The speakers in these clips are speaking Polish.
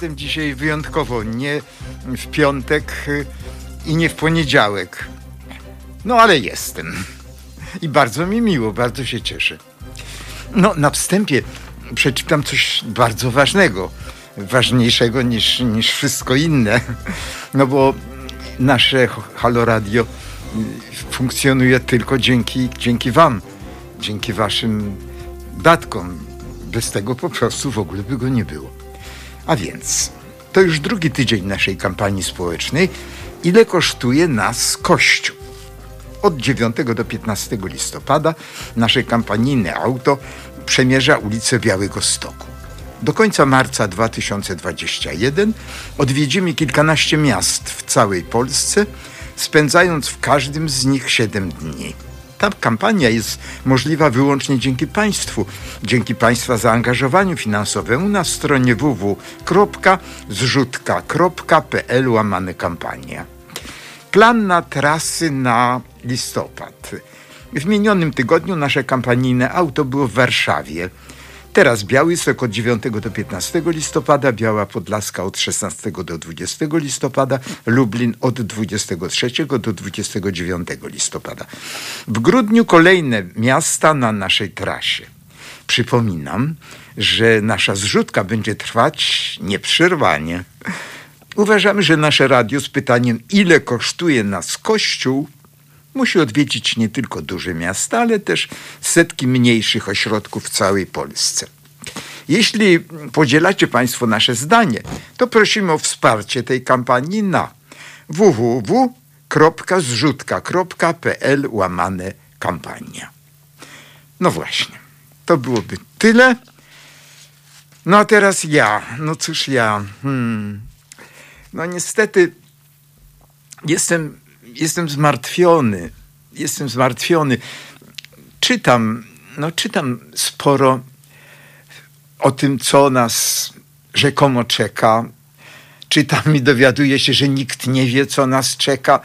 jestem dzisiaj wyjątkowo nie w piątek y, i nie w poniedziałek. No ale jestem. I bardzo mi miło, bardzo się cieszę. No, na wstępie przeczytam coś bardzo ważnego. Ważniejszego niż, niż wszystko inne. No bo nasze Halo Radio y, funkcjonuje tylko dzięki, dzięki Wam, dzięki Waszym datkom. Bez tego po prostu w ogóle by go nie było. A więc, to już drugi tydzień naszej kampanii społecznej. Ile kosztuje nas Kościół? Od 9 do 15 listopada nasze kampanijne auto przemierza ulicę Białego Stoku. Do końca marca 2021 odwiedzimy kilkanaście miast w całej Polsce, spędzając w każdym z nich 7 dni. Ta kampania jest możliwa wyłącznie dzięki Państwu, dzięki Państwa zaangażowaniu finansowemu na stronie www.zrzutka.pl łamane kampania. Plan na trasy na listopad. W minionym tygodniu nasze kampanijne auto było w Warszawie. Teraz Białystok od 9 do 15 listopada, Biała Podlaska od 16 do 20 listopada, Lublin od 23 do 29 listopada. W grudniu kolejne miasta na naszej trasie. Przypominam, że nasza zrzutka będzie trwać nieprzerwanie. Uważamy, że nasze radio z pytaniem, ile kosztuje nas Kościół, musi odwiedzić nie tylko duże miasta, ale też setki mniejszych ośrodków w całej Polsce. Jeśli podzielacie Państwo nasze zdanie, to prosimy o wsparcie tej kampanii na www.zrzutka.pl łamane kampania. No właśnie, to byłoby tyle. No a teraz ja. No cóż ja. Hmm. No niestety jestem, jestem zmartwiony. Jestem zmartwiony. Czytam, no czytam sporo o tym, co nas rzekomo czeka. Czytam i dowiaduję się, że nikt nie wie, co nas czeka.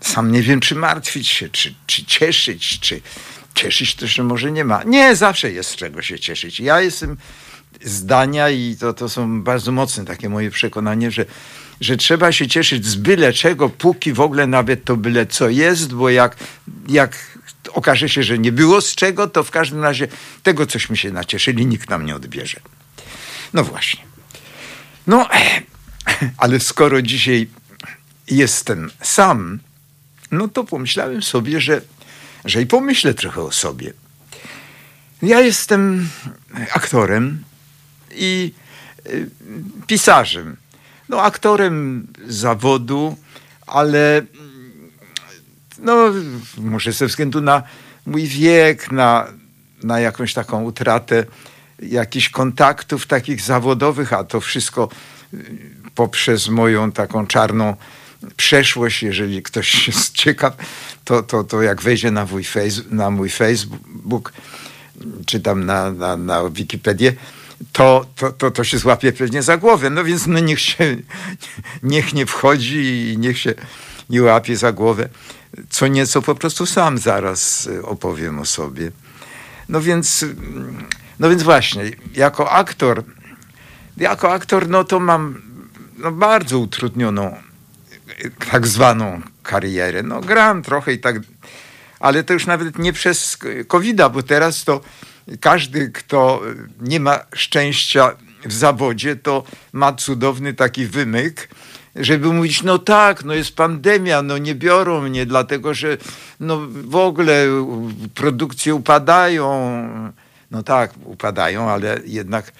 Sam nie wiem, czy martwić się, czy, czy cieszyć, czy cieszyć to, że może nie ma. Nie, zawsze jest z czego się cieszyć. Ja jestem zdania i to, to są bardzo mocne takie moje przekonanie, że, że trzeba się cieszyć z byle czego, póki w ogóle nawet to byle co jest, bo jak, jak okaże się, że nie było z czego, to w każdym razie tego, cośmy się nacieszyli, nikt nam nie odbierze. No właśnie. No, ale skoro dzisiaj jestem sam, no to pomyślałem sobie, że, że i pomyślę trochę o sobie. Ja jestem aktorem i y, pisarzem. No, aktorem zawodu, ale no, może ze względu na mój wiek, na, na jakąś taką utratę jakichś kontaktów takich zawodowych, a to wszystko y, poprzez moją taką czarną przeszłość, jeżeli ktoś jest ciekaw, to, to, to jak wejdzie na mój, face, na mój Facebook, czy tam na, na, na Wikipedię, to, to, to, to się złapie pewnie za głowę. No więc no niech się, niech nie wchodzi i niech się nie łapie za głowę. Co nieco po prostu sam zaraz y, opowiem o sobie. No więc, no więc właśnie, jako aktor, jako aktor, no to mam no bardzo utrudnioną tak zwaną karierę. No gram trochę i tak, ale to już nawet nie przez covid bo teraz to każdy, kto nie ma szczęścia w zawodzie, to ma cudowny taki wymyk, żeby mówić, no tak, no jest pandemia, no nie biorą mnie, dlatego że no w ogóle produkcje upadają. No tak, upadają, ale jednak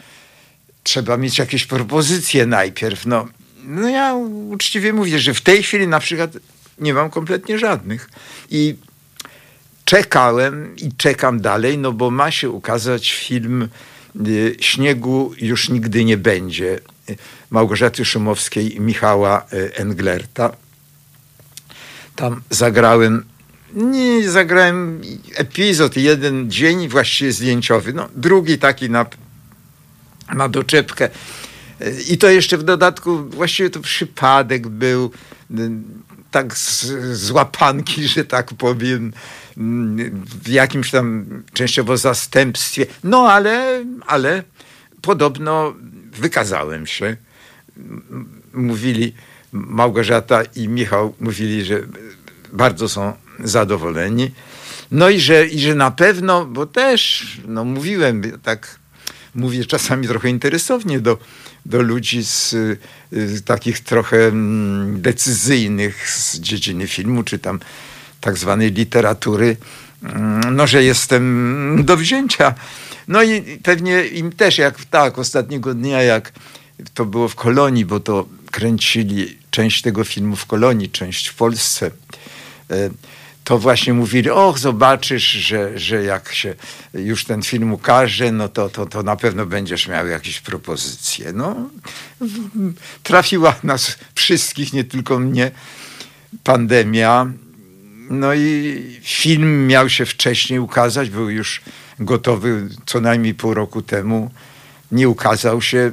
trzeba mieć jakieś propozycje najpierw. No, no ja uczciwie mówię, że w tej chwili na przykład nie mam kompletnie żadnych. I czekałem i czekam dalej, no bo ma się ukazać film y, Śniegu już nigdy nie będzie Małgorzaty Szumowskiej i Michała y, Englerta. Tam zagrałem, nie zagrałem epizod, jeden dzień właściwie zdjęciowy, no, drugi taki na, na doczepkę. I to jeszcze w dodatku, właściwie to przypadek był, tak z, z łapanki, że tak powiem, w jakimś tam częściowo zastępstwie. No ale, ale podobno wykazałem się mówili, Małgorzata i Michał mówili, że bardzo są zadowoleni. No i że, i że na pewno, bo też no mówiłem, tak mówię czasami trochę interesownie do, do ludzi z, z takich trochę mm, decyzyjnych z dziedziny filmu, czy tam tak zwanej literatury, mm, no, że jestem do wzięcia. No i pewnie im też, jak tak, ostatniego dnia, jak to było w Kolonii, bo to kręcili część tego filmu w Kolonii, część w Polsce, e, to właśnie mówili, och, zobaczysz, że, że jak się już ten film ukaże, no to, to, to na pewno będziesz miał jakieś propozycje. No, trafiła nas wszystkich, nie tylko mnie, pandemia. No i film miał się wcześniej ukazać, był już gotowy co najmniej pół roku temu. Nie ukazał się.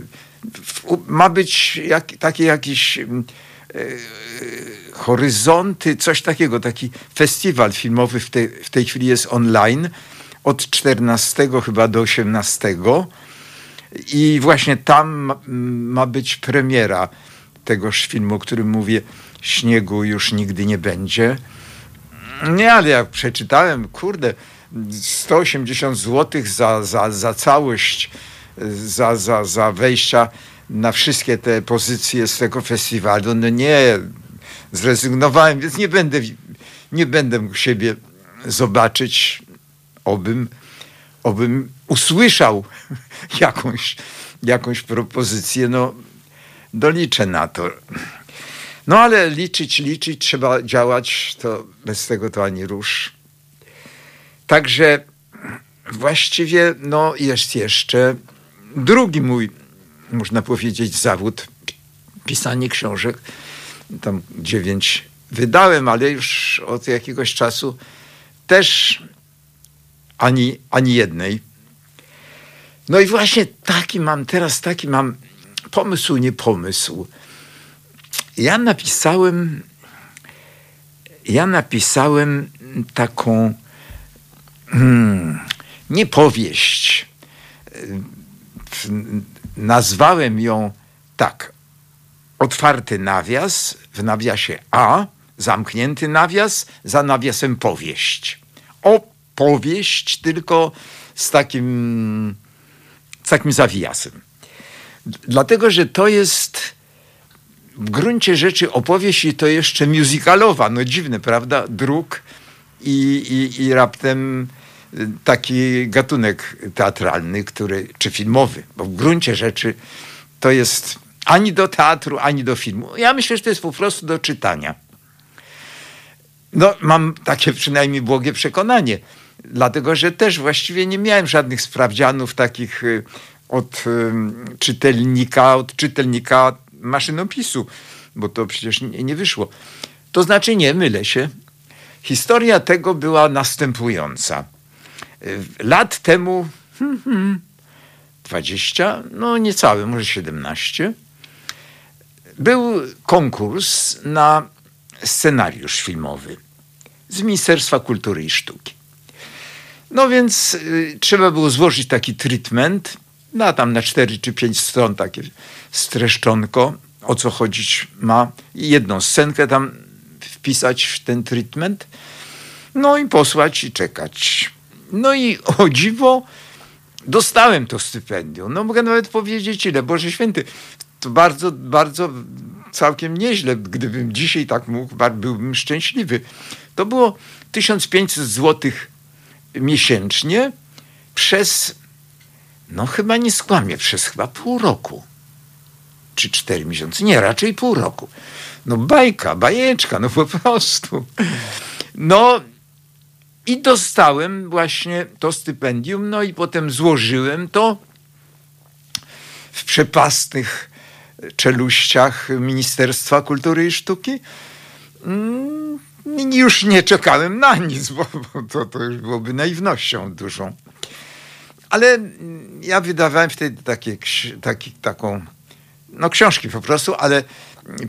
Ma być jak, taki jakiś e, horyzonty, coś takiego, taki festiwal filmowy w, te, w tej chwili jest online od 14 chyba do 18 i właśnie tam ma być premiera tegoż filmu, o którym mówię, śniegu już nigdy nie będzie. Nie, ale jak przeczytałem, kurde, 180 zł za, za, za całość, za, za, za wejścia na wszystkie te pozycje z tego festiwalu, no nie, zrezygnowałem, więc nie będę, nie będę mógł siebie zobaczyć, obym, obym usłyszał jakąś, jakąś propozycję, no doliczę na to. No ale liczyć, liczyć, trzeba działać, to bez tego to ani rusz. Także właściwie no, jest jeszcze drugi mój, można powiedzieć, zawód, pisanie książek. Tam dziewięć wydałem, ale już od jakiegoś czasu też ani, ani jednej. No i właśnie taki mam, teraz taki mam pomysł, nie pomysł. Ja napisałem, ja napisałem taką hmm. Nazwałem ją tak. Otwarty nawias, w nawiasie A, zamknięty nawias, za nawiasem powieść. Opowieść, tylko z takim, z takim zawiasem. Dlatego, że to jest w gruncie rzeczy opowieść i to jeszcze musicalowa. No dziwne, prawda? Druk i, i, i raptem y, taki gatunek teatralny, który, czy filmowy, bo w gruncie rzeczy to jest ani do teatru, ani do filmu. Ja myślę, że to jest po prostu do czytania. No, mam takie przynajmniej błogie przekonanie, dlatego że też właściwie nie miałem żadnych sprawdzianów takich y, od czytelnika, od czytelnika maszynopisu, bo to przecież nie, nie wyszło. To znaczy nie, mylę się. Historia tego była następująca. Lat temu, hmm, hmm, 20, no niecałe, może 17, był konkurs na scenariusz filmowy z Ministerstwa Kultury i Sztuki. No więc y, trzeba było złożyć taki treatment, na tam na 4 czy 5 stron takie streszczonko, o co chodzić ma. I jedną scenkę tam wpisać w ten treatment, no i posłać i czekać. No i o dziwo dostałem to stypendium. No mogę nawet powiedzieć ile, Boże Święty, to bardzo, bardzo całkiem nieźle. Gdybym dzisiaj tak mógł, byłbym szczęśliwy. To było 1500 zł miesięcznie przez, no chyba nie skłamię, przez chyba pół roku. Czy cztery miesiące. Nie, raczej pół roku. No bajka, bajeczka, no po prostu. No i dostałem właśnie to stypendium, no i potem złożyłem to w przepastnych czeluściach Ministerstwa Kultury i Sztuki. Mm, już nie czekałem na nic, bo, bo to, to już byłoby naiwnością dużą. Ale ja wydawałem wtedy takie, taki, taką, no książki po prostu, ale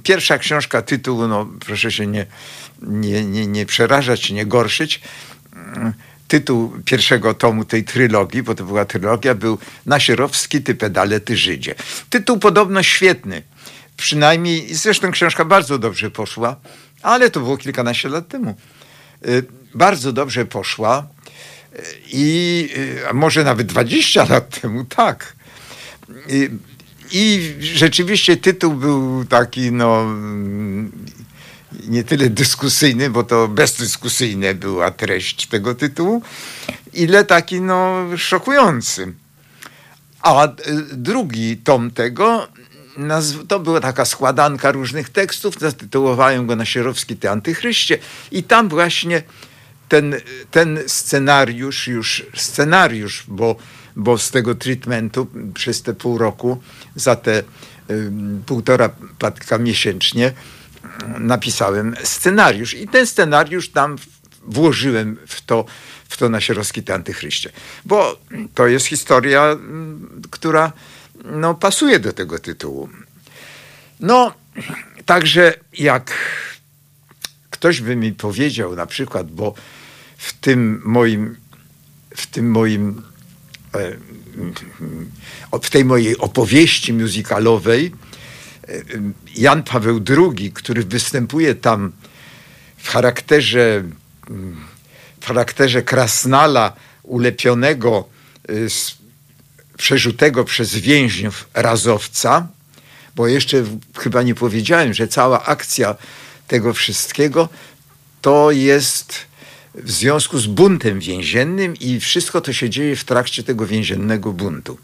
pierwsza książka, tytuł, no proszę się nie, nie, nie, nie przerażać, nie gorszyć. Tytuł pierwszego tomu tej trylogii, bo to była trylogia, był Nasierowski, ty pedale, ty Żydzie. Tytuł podobno świetny. przynajmniej, zresztą książka bardzo dobrze poszła, ale to było kilkanaście lat temu. Y, bardzo dobrze poszła i a może nawet 20 lat temu, tak. I, I rzeczywiście tytuł był taki, no, nie tyle dyskusyjny, bo to bezdyskusyjna była treść tego tytułu, ile taki, no, szokujący. A drugi tom tego to była taka składanka różnych tekstów, zatytułowałem go na Sierowski Ty Antychryście i tam właśnie ten, ten scenariusz, już scenariusz, bo, bo z tego treatmentu przez te pół roku, za te y, półtora patka miesięcznie napisałem scenariusz i ten scenariusz tam włożyłem w to, w to na Sierowski Ty Antychryście. Bo to jest historia, która no, pasuje do tego tytułu. No, także jak ktoś by mi powiedział na przykład, bo w tym moim, w tym moim, e, w tej mojej opowieści muzykalowej e, Jan Paweł II, który występuje tam w charakterze, w charakterze krasnala ulepionego, e, przerzutego przez więźniów razowca, bo jeszcze chyba nie powiedziałem, że cała akcja tego wszystkiego to jest w związku z buntem więziennym i wszystko to się dzieje w trakcie tego więziennego buntu.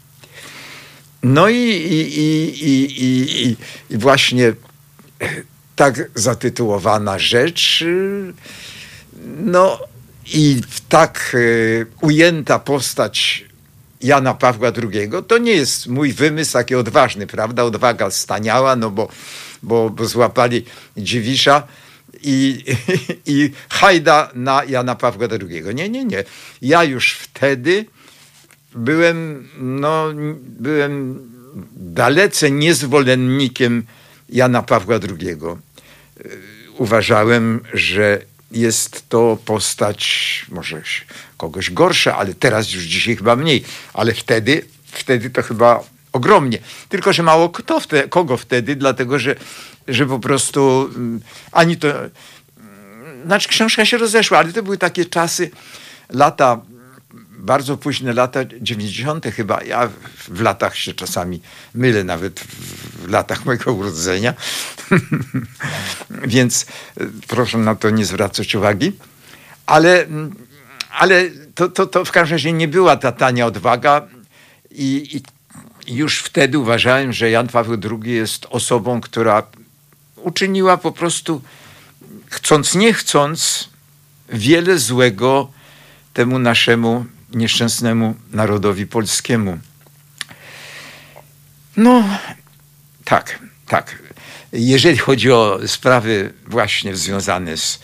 No i, i, i, i, właśnie tak zatytułowana rzecz, no i tak e, ujęta postać Jana Pawła II, to nie jest mój wymysł taki odważny, prawda? Odwaga staniała, no bo, bo, bo złapali Dziwisza i, i hajda na Jana Pawła II. Nie, nie, nie. Ja już wtedy byłem, no, byłem dalece niezwolennikiem Jana Pawła II. Uważałem, że jest to postać może kogoś gorsza, ale teraz już dzisiaj chyba mniej. Ale wtedy, wtedy to chyba ogromnie. Tylko, że mało kto wtedy, kogo wtedy, dlatego że, że po prostu mm, ani to. Mm, znaczy, książka się rozeszła, ale to były takie czasy, lata, bardzo późne lata 90. chyba. Ja w latach się czasami mylę, nawet w latach mojego urodzenia. Więc e, proszę na to nie zwracać uwagi. Ale, mm, ale to, to, to w każdym razie nie była ta tania odwaga i, i już wtedy uważałem, że Jan Paweł II jest osobą, która uczyniła po prostu, chcąc nie chcąc, wiele złego temu naszemu nieszczęsnemu narodowi polskiemu. No, tak, tak. Jeżeli chodzi o sprawy właśnie związane z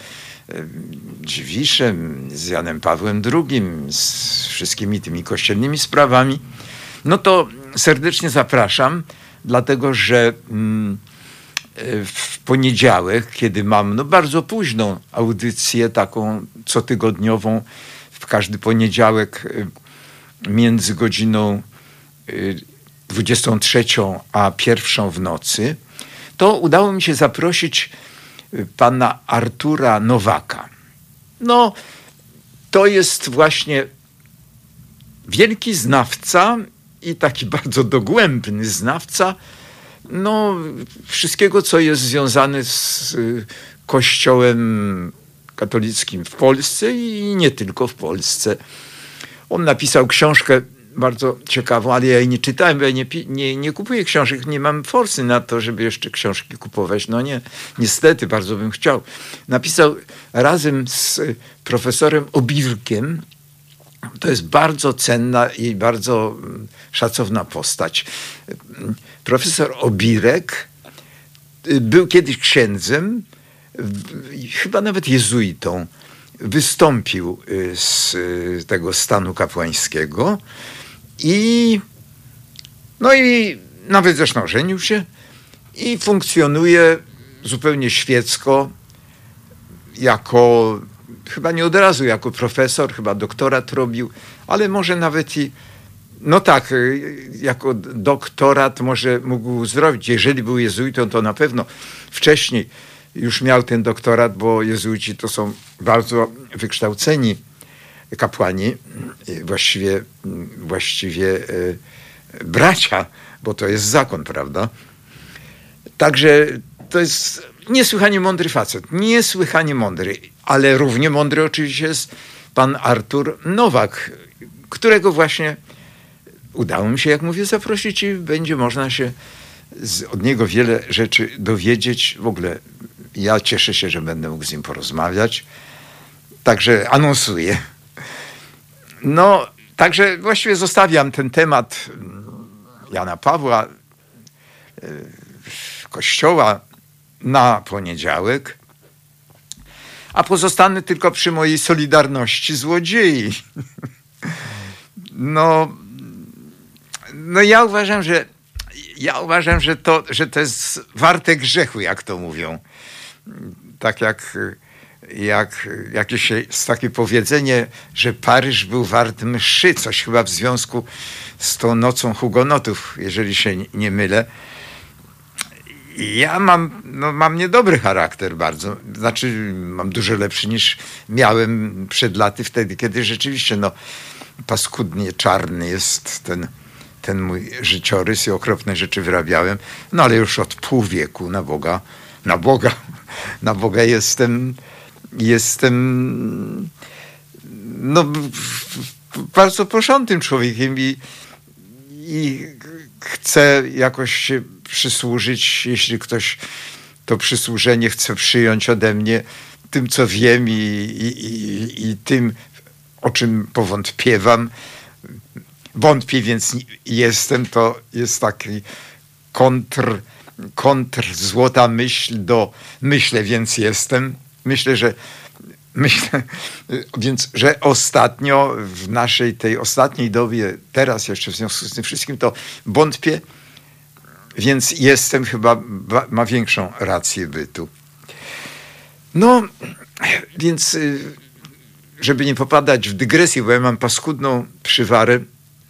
Dziwiszem, z Janem Pawłem II, z wszystkimi tymi kościelnymi sprawami, no to serdecznie zapraszam, dlatego że mm, w poniedziałek, kiedy mam no bardzo późną audycję, taką cotygodniową, w każdy poniedziałek y, między godziną 23 y, a 1 w nocy, to udało mi się zaprosić pana Artura Nowaka. No, to jest właśnie wielki znawca i taki bardzo dogłębny znawca no, wszystkiego, co jest związane z y, Kościołem katolickim w Polsce i nie tylko w Polsce. On napisał książkę bardzo ciekawą, ale ja jej nie czytałem, bo ja nie, nie, nie kupuję książek, nie mam forsy na to, żeby jeszcze książki kupować. No nie, niestety, bardzo bym chciał. Napisał razem z profesorem Obirkiem, to jest bardzo cenna i bardzo mm, szacowna postać. Profesor Obirek y, był kiedyś księdzem, chyba nawet jezuitą. Wystąpił y, z y, tego stanu kapłańskiego i no i nawet zresztą żenił się i funkcjonuje zupełnie świecko jako chyba nie od razu jako profesor, chyba doktorat robił, ale może nawet i No tak, y, jako doktorat może mógł zrobić. Jeżeli był jezuitą, to na pewno wcześniej już miał ten doktorat, bo jezuici to są bardzo wykształceni kapłani, właściwie, właściwie y, bracia, bo to jest zakon, prawda? Także to jest niesłychanie mądry facet, niesłychanie mądry, ale równie mądry oczywiście jest pan Artur Nowak, którego właśnie udało mi się, jak mówię, zaprosić i będzie można się z, od niego wiele rzeczy dowiedzieć. W ogóle ja cieszę się, że będę mógł z nim porozmawiać. Także anonsuję. No, także właściwie zostawiam ten temat Jana Pawła, e, Kościoła na poniedziałek, a pozostanę tylko przy mojej solidarności złodziei. No, no ja uważam, że ja uważam, że to, że to jest warte grzechu, jak to mówią. Tak jak, jak jakieś jest takie powiedzenie, że Paryż był wart mszy, coś chyba w związku z tą nocą hugonotów, jeżeli się nie mylę. Ja mam, no, mam niedobry charakter bardzo. Znaczy, mam dużo lepszy niż miałem przed laty, wtedy, kiedy rzeczywiście no, paskudnie czarny jest ten, ten mój życiorys i okropne rzeczy wyrabiałem. No ale już od pół wieku na Boga, na Boga, na Boga jestem, jestem no, bardzo porządnym człowiekiem i, i chcę jakoś się przysłużyć, jeśli ktoś to przysłużenie chce przyjąć ode mnie, tym, co wiem i, i, i, i tym, o czym powątpiewam. Wątpię, więc jestem. To jest taki kontr, kontr złota myśl do myślę, więc jestem. Myślę, że myślę, więc, że ostatnio w naszej tej ostatniej dobie, teraz jeszcze w związku z tym wszystkim, to wątpię, więc jestem chyba, ma większą rację bytu. No, więc y, żeby nie popadać w dygresję, bo ja mam paskudną przywarę,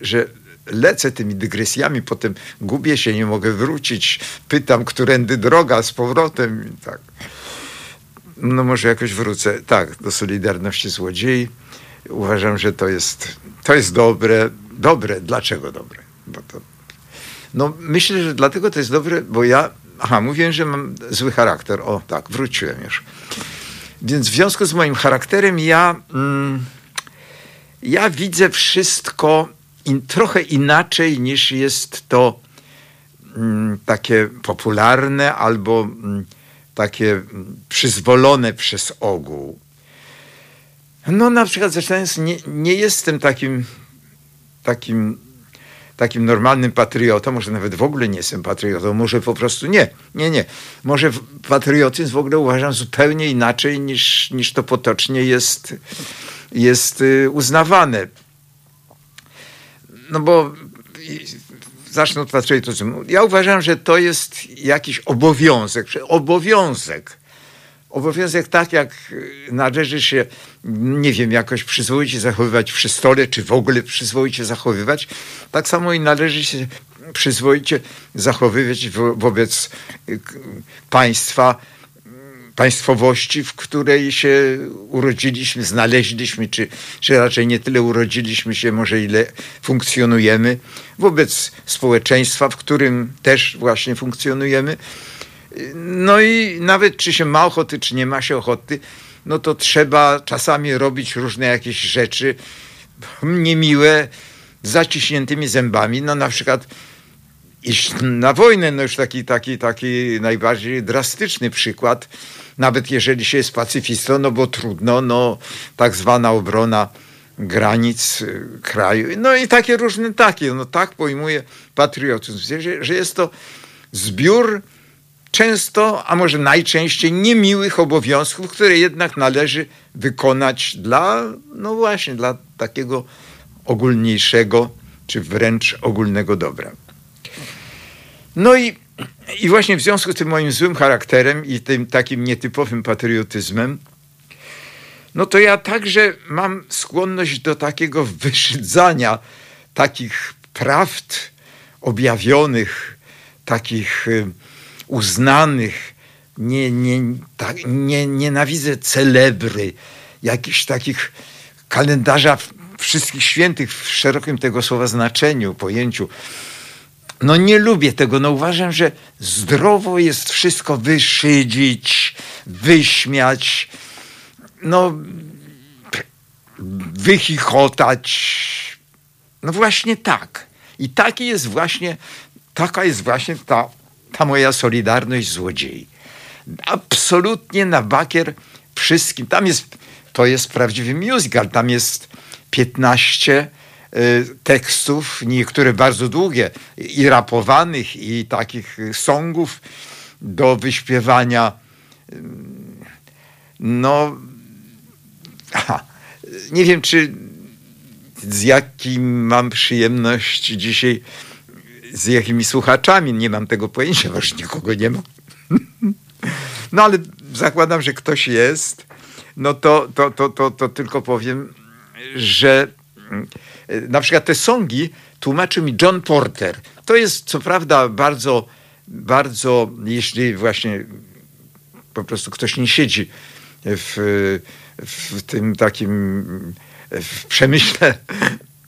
że lecę tymi dygresjami, potem gubię się, nie mogę wrócić, pytam, którędy droga z powrotem. Tak. No może jakoś wrócę. Tak, do Solidarności Złodziei. Uważam, że to jest, to jest dobre. Dobre. Dlaczego dobre? Bo to, no myślę, że dlatego to jest dobre, bo ja, aha, mówiłem, że mam zły charakter. O tak, wróciłem już. Więc w związku z moim charakterem ja, mm, ja widzę wszystko in, trochę inaczej niż jest to mm, takie popularne albo mm, takie przyzwolone przez ogół. No na przykład zaczynając, nie, nie jestem takim, takim takim normalnym patriotą, może nawet w ogóle nie jestem patriotą, może po prostu nie, nie, nie. Może patriotyzm w ogóle uważam zupełnie inaczej niż, niż to potocznie jest, jest y, uznawane. No bo zacznę od patriotyzmu. Ja uważam, że to jest jakiś obowiązek, obowiązek obowiązek tak, jak należy się, nie wiem, jakoś przyzwoicie zachowywać przy stole, czy w ogóle przyzwoicie zachowywać, tak samo i należy się przyzwoicie zachowywać wo wobec państwa, państwowości, w której się urodziliśmy, znaleźliśmy, czy, czy raczej nie tyle urodziliśmy się, może ile funkcjonujemy, wobec społeczeństwa, w którym też właśnie funkcjonujemy. No i nawet czy się ma ochoty, czy nie ma się ochoty, no to trzeba czasami robić różne jakieś rzeczy niemiłe, zaciśniętymi zębami. No na przykład iść na wojnę, no już taki, taki, taki najbardziej drastyczny przykład, nawet jeżeli się jest pacyfistą, no bo trudno, no tak zwana obrona granic y, kraju, no i takie różne takie, no tak pojmuję patriotyzm, że, że jest to zbiór często, a może najczęściej niemiłych obowiązków, które jednak należy wykonać dla, no właśnie, dla takiego ogólniejszego, czy wręcz ogólnego dobra. No i, i właśnie w związku z tym moim złym charakterem i tym takim nietypowym patriotyzmem, no to ja także mam skłonność do takiego wyszydzania takich prawd objawionych, takich y, uznanych, nie, nie, tak, nie, nienawidzę celebry, jakichś takich kalendarza wszystkich świętych w szerokim tego słowa znaczeniu, pojęciu. No nie lubię tego, no uważam, że zdrowo jest wszystko wyszydzić, wyśmiać, no wychichotać. No właśnie tak. I taki jest właśnie, taka jest właśnie ta, ta moja solidarność złodziei. Absolutnie na bakier wszystkim. Tam jest, to jest prawdziwy musical, tam jest 15 y, tekstów, niektóre bardzo długie, i rapowanych, i takich songów do wyśpiewania. No, aha, nie wiem, czy z jakim mam przyjemność dzisiaj, z jakimi słuchaczami, nie mam tego pojęcia, bo już nikogo nie ma. No ale zakładam, że ktoś jest, no to, to, to, to, to tylko powiem, że na przykład te songi tłumaczył mi John Porter. To jest co prawda bardzo, bardzo, jeśli właśnie po prostu ktoś nie siedzi w, w tym takim w przemyśle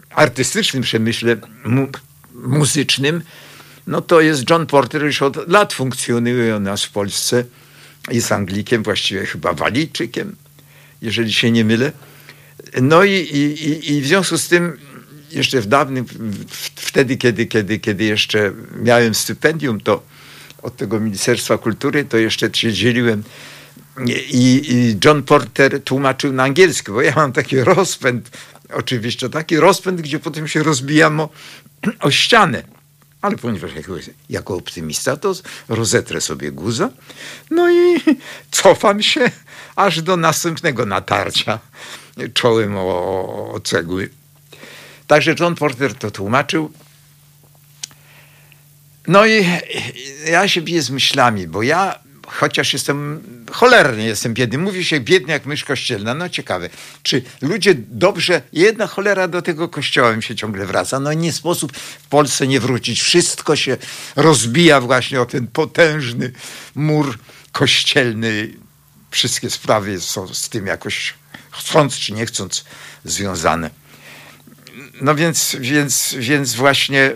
artystycznym przemyśle mu, muzycznym, no to jest John Porter, już od lat funkcjonuje u nas w Polsce. Jest Anglikiem, właściwie chyba Walijczykiem, jeżeli się nie mylę. No i, i, i w związku z tym jeszcze w dawnym, wtedy, kiedy, kiedy, kiedy jeszcze miałem stypendium, to od tego Ministerstwa Kultury, to jeszcze się dzieliłem i, i John Porter tłumaczył na angielski, bo ja mam taki rozpęd, oczywiście taki rozpęd, gdzie potem się rozbijam o, o ścianę. Ale ponieważ jako, jako optymista, to rozetrę sobie guza, no i cofam się aż do następnego natarcia czołem o, o cegły. Także John Porter to tłumaczył. No i ja się biję z myślami, bo ja chociaż jestem cholernie jestem biedny. Mówi się biedny jak mysz kościelna. No ciekawe, czy ludzie dobrze, jedna cholera do tego kościoła mi się ciągle wraca. No nie sposób w Polsce nie wrócić. Wszystko się rozbija właśnie o ten potężny mur kościelny. Wszystkie sprawy są z tym jakoś chcąc czy nie chcąc związane. No więc, więc, więc właśnie,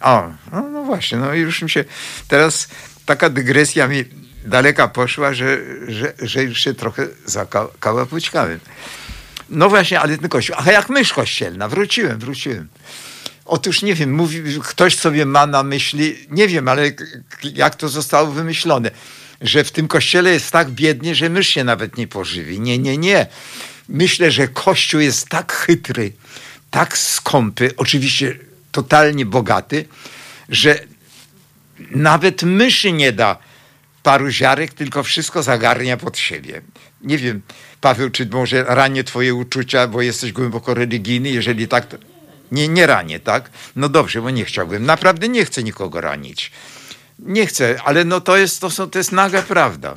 o, no, no właśnie, no już mi się teraz taka dygresja mi daleka poszła, że, że, że już się trochę zakałapućkałem. No właśnie, ale ten kościół. A jak mysz kościelna, wróciłem, wróciłem. Otóż nie wiem, mówi, ktoś sobie ma na myśli, nie wiem, ale jak to zostało wymyślone, że w tym kościele jest tak biednie, że mysz się nawet nie pożywi. Nie, nie, nie. Myślę, że kościół jest tak chytry, tak skąpy, oczywiście totalnie bogaty, że nawet myszy nie da paru ziarek, tylko wszystko zagarnia pod siebie. Nie wiem, Paweł, czy może ranię twoje uczucia, bo jesteś głęboko religijny, jeżeli tak, to... Nie, nie ranię, tak? No dobrze, bo nie chciałbym. Naprawdę nie chcę nikogo ranić. Nie chcę, ale no to jest, to, są, to jest naga prawda.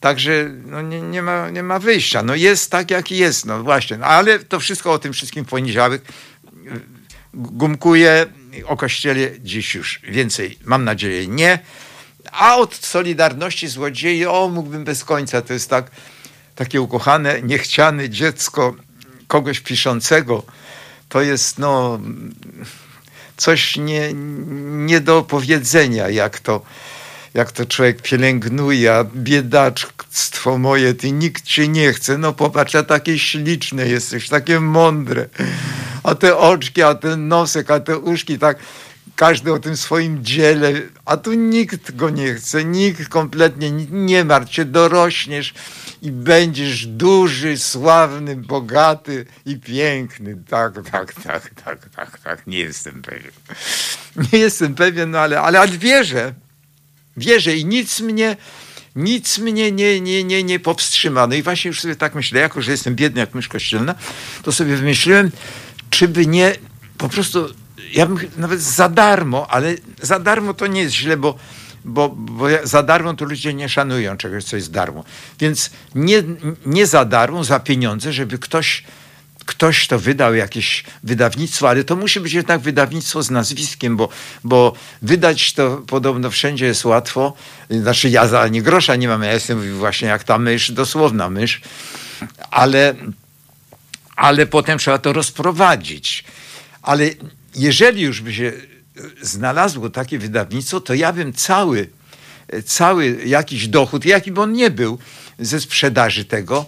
Także no nie, nie, ma, nie ma wyjścia. No jest tak, jak jest. No właśnie. No, ale to wszystko o tym wszystkim w poniedziałek. Gumkuję o kościele dziś już więcej, mam nadzieję, nie. A od Solidarności Złodziei, o, mógłbym bez końca. To jest tak, takie ukochane, niechciane dziecko kogoś piszącego. To jest, no, coś nie, nie do opowiedzenia, jak to, jak to człowiek pielęgnuje, a biedactwo moje, ty nikt cię nie chce. No popatrz, a takie śliczne jesteś, takie mądre. A te oczki, a ten nosek, a te uszki, tak każdy o tym swoim dziele, a tu nikt go nie chce, nikt kompletnie nie martw się, dorośniesz i będziesz duży, sławny, bogaty i piękny. Tak, tak, tak, tak, tak, tak, nie jestem pewien. Nie jestem pewien, no ale, ale, ale wierzę, wierzę i nic mnie, nic mnie nie, nie, nie, nie powstrzyma. No i właśnie już sobie tak myślę, jako że jestem biedny jak mysz kościelna, to sobie wymyśliłem, czy by nie po prostu ja bym nawet za darmo, ale za darmo to nie jest źle, bo, bo, bo za darmo to ludzie nie szanują czegoś, co jest darmo. Więc nie, nie za darmo, za pieniądze, żeby ktoś ktoś to wydał, jakieś wydawnictwo, ale to musi być jednak wydawnictwo z nazwiskiem, bo, bo wydać to podobno wszędzie jest łatwo. Znaczy ja za nie grosza nie mam, ja jestem właśnie jak ta mysz, dosłowna mysz, ale, ale potem trzeba to rozprowadzić. Ale jeżeli już by się znalazło takie wydawnictwo, to ja bym cały, cały jakiś dochód, jaki by on nie był, ze sprzedaży tego,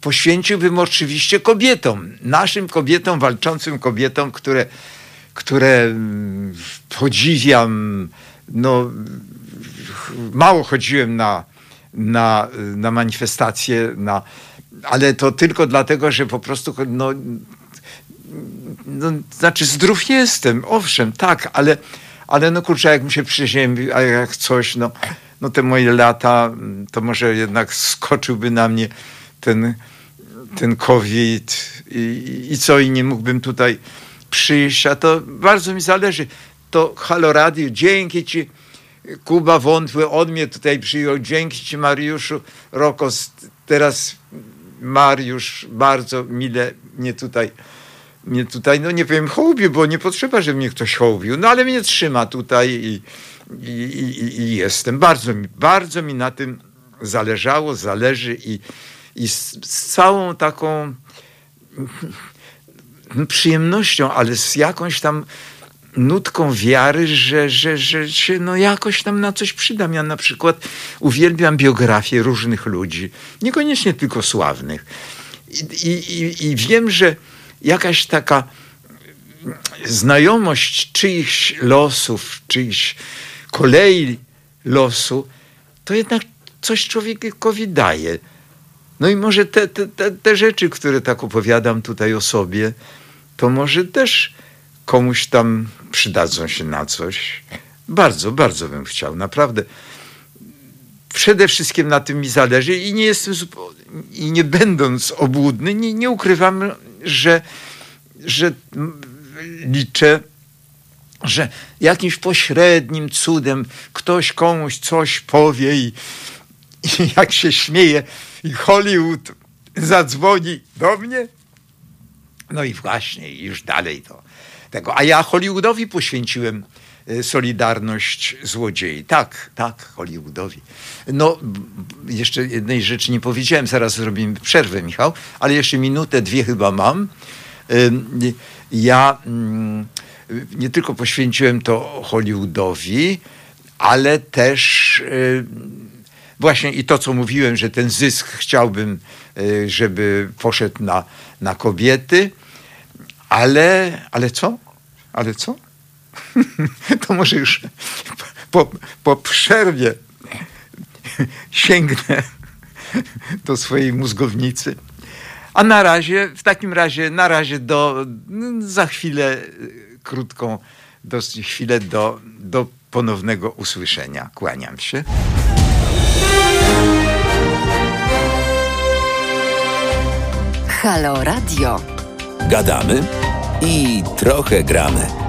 poświęciłbym oczywiście kobietom, naszym kobietom, walczącym kobietom, które, które mm, podziwiam. No, mało chodziłem na, na, na manifestacje, na, ale to tylko dlatego, że po prostu no, no, znaczy zdrów jestem, owszem, tak, ale, ale no kurczę, jak mi się przyziębi, a jak coś, no, no te moje lata, to może jednak skoczyłby na mnie ten, ten COVID i, i co, i nie mógłbym tutaj przyjść, a to bardzo mi zależy. To Halo Radio, dzięki Ci, Kuba Wątły, on mnie tutaj przyjął, dzięki Ci Mariuszu Rokos, teraz Mariusz bardzo mile mnie tutaj mnie tutaj, no nie powiem hołbił, bo nie potrzeba, żeby mnie ktoś hołbił, no ale mnie trzyma tutaj i, i, i, i jestem. Bardzo mi, bardzo mi na tym zależało, zależy i, i z, z całą taką no, przyjemnością, ale z jakąś tam nutką wiary, że, że, że się no jakoś tam na coś przydam. Ja na przykład uwielbiam biografie różnych ludzi, niekoniecznie tylko sławnych. I, i, i wiem, że jakaś taka znajomość czyichś losów, czyichś kolei losu, to jednak coś człowiekowi daje. No i może te, te, te, rzeczy, które tak opowiadam tutaj o sobie, to może też komuś tam przydadzą się na coś. Bardzo, bardzo bym chciał, naprawdę. Przede wszystkim na tym mi zależy i nie jestem i nie będąc obłudny, nie, nie ukrywam, że, że liczę, że jakimś pośrednim cudem ktoś komuś coś powie i, i jak się śmieje i Hollywood zadzwoni do mnie. No i właśnie, już dalej to tego. A ja Hollywoodowi poświęciłem Solidarność Złodziei. Tak, tak, Hollywoodowi. No, jeszcze jednej rzeczy nie powiedziałem, zaraz zrobimy przerwę, Michał, ale jeszcze minutę, dwie chyba mam. Ja mm, nie tylko poświęciłem to Hollywoodowi, ale też y, właśnie i to, co mówiłem, że ten zysk chciałbym, y, żeby poszedł na, na kobiety, ale, ale co? Ale co? to może już po, po przerwie sięgnę do swojej mózgownicy. A na razie, w takim razie, na razie do, za chwilę, krótką, dosyć chwilę do, do ponownego usłyszenia. Kłaniam się. Halo Radio. Gadamy i trochę gramy.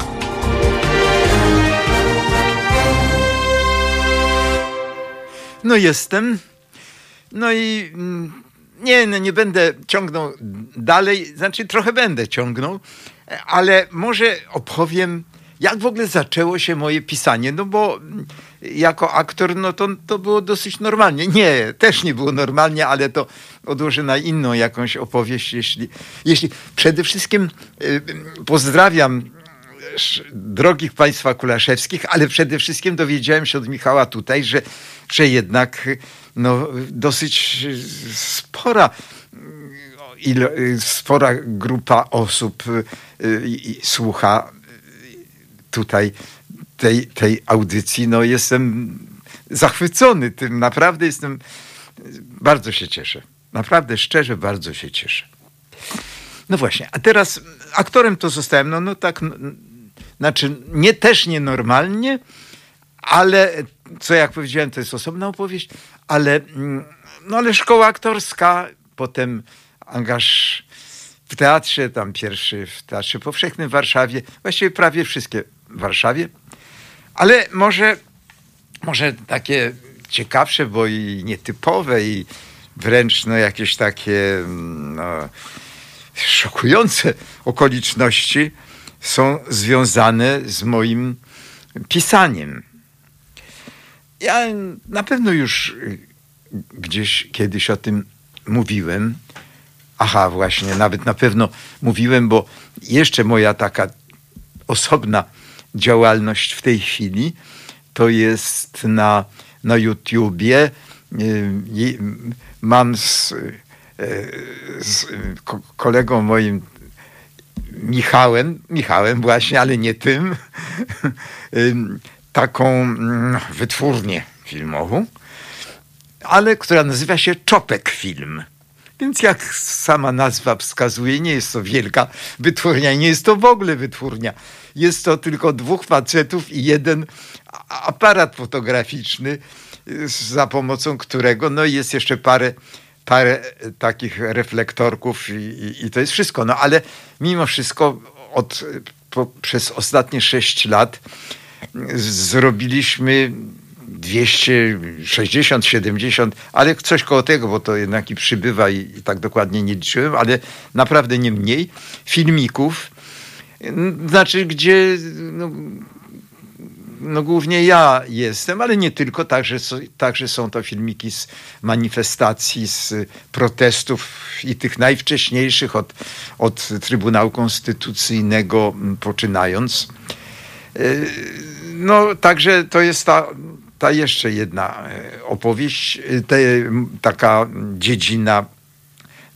No jestem. No i mm, nie, no nie będę ciągnął dalej, znaczy trochę będę ciągnął, ale może opowiem, jak w ogóle zaczęło się moje pisanie, no bo jako aktor, no to, to było dosyć normalnie. Nie, też nie było normalnie, ale to odłożę na inną jakąś opowieść, jeśli, jeśli przede wszystkim y, pozdrawiam drogich państwa kulaszewskich, ale przede wszystkim dowiedziałem się od Michała tutaj, że, że jednak no, dosyć spora ilo, spora grupa osób y, słucha tutaj tej, tej audycji. No, jestem zachwycony tym, naprawdę jestem, bardzo się cieszę. Naprawdę, szczerze, bardzo się cieszę. No właśnie, a teraz aktorem to zostałem, no, no tak, znaczy nie też nienormalnie, ale co jak powiedziałem, to jest osobna opowieść, ale, mm, no, ale szkoła aktorska, potem angaż w teatrze, tam pierwszy w Teatrze Powszechnym w Warszawie, właściwie prawie wszystkie w Warszawie, ale może, może takie ciekawsze, bo i nietypowe i wręcz no, jakieś takie mm, no, szokujące okoliczności są związane z moim pisaniem. Ja na pewno już gdzieś kiedyś o tym mówiłem. Aha, właśnie, nawet na pewno mówiłem, bo jeszcze moja taka osobna działalność w tej chwili to jest na, na YouTubie. Y, mam z, y, z kolegą moim Michałem, Michałem właśnie, ale nie tym, taką mm, wytwórnię filmową, ale która nazywa się Czopek Film. Więc jak sama nazwa wskazuje, nie jest to wielka wytwórnia, nie jest to w ogóle wytwórnia. Jest to tylko dwóch facetów i jeden aparat fotograficzny, za pomocą którego no jest jeszcze parę, parę takich reflektorków i, i, i to jest wszystko. No ale mimo wszystko od, po, przez ostatnie sześć lat zrobiliśmy 260, 70, ale coś koło tego, bo to jednak i przybywa i, i tak dokładnie nie liczyłem, ale naprawdę nie mniej filmików, znaczy gdzie no, no głównie ja jestem, ale nie tylko, także, także są to filmiki z manifestacji, z protestów i tych najwcześniejszych od, od Trybunału Konstytucyjnego poczynając. Y, no także to jest ta, ta jeszcze jedna e, opowieść, y, te, taka dziedzina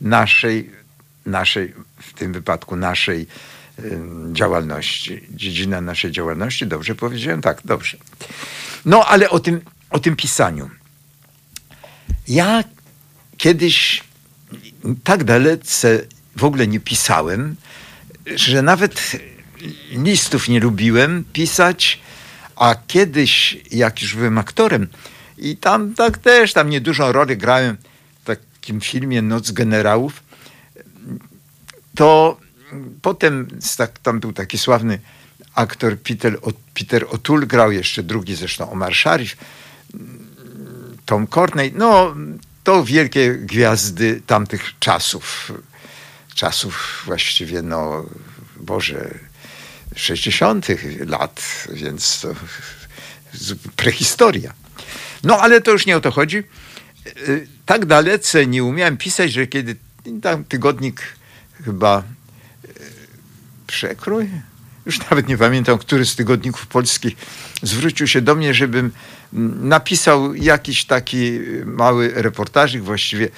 naszej, naszej, w tym wypadku naszej działalności, dziedzina naszej działalności. Dobrze powiedziałem? Tak, dobrze. No ale o tym, o tym pisaniu. Ja kiedyś tak dalece w ogóle nie pisałem, że nawet listów nie lubiłem pisać, a kiedyś, jak już byłem aktorem, i tam tak też tam niedużą rolę grałem w takim filmie Noc Generałów, to potem tak, tam był taki sławny aktor Peter, Peter O'Toole, grał jeszcze drugi zresztą Omar Sharif, Tom Corney, no to wielkie gwiazdy tamtych czasów. Czasów właściwie, no Boże, 60. lat, więc to prehistoria. No ale to już nie o to chodzi. Tak dalece nie umiałem pisać, że kiedy tam tygodnik chyba przekrój. Już nawet nie pamiętam, który z tygodników polskich zwrócił się do mnie, żebym napisał jakiś taki mały reportażyk, właściwie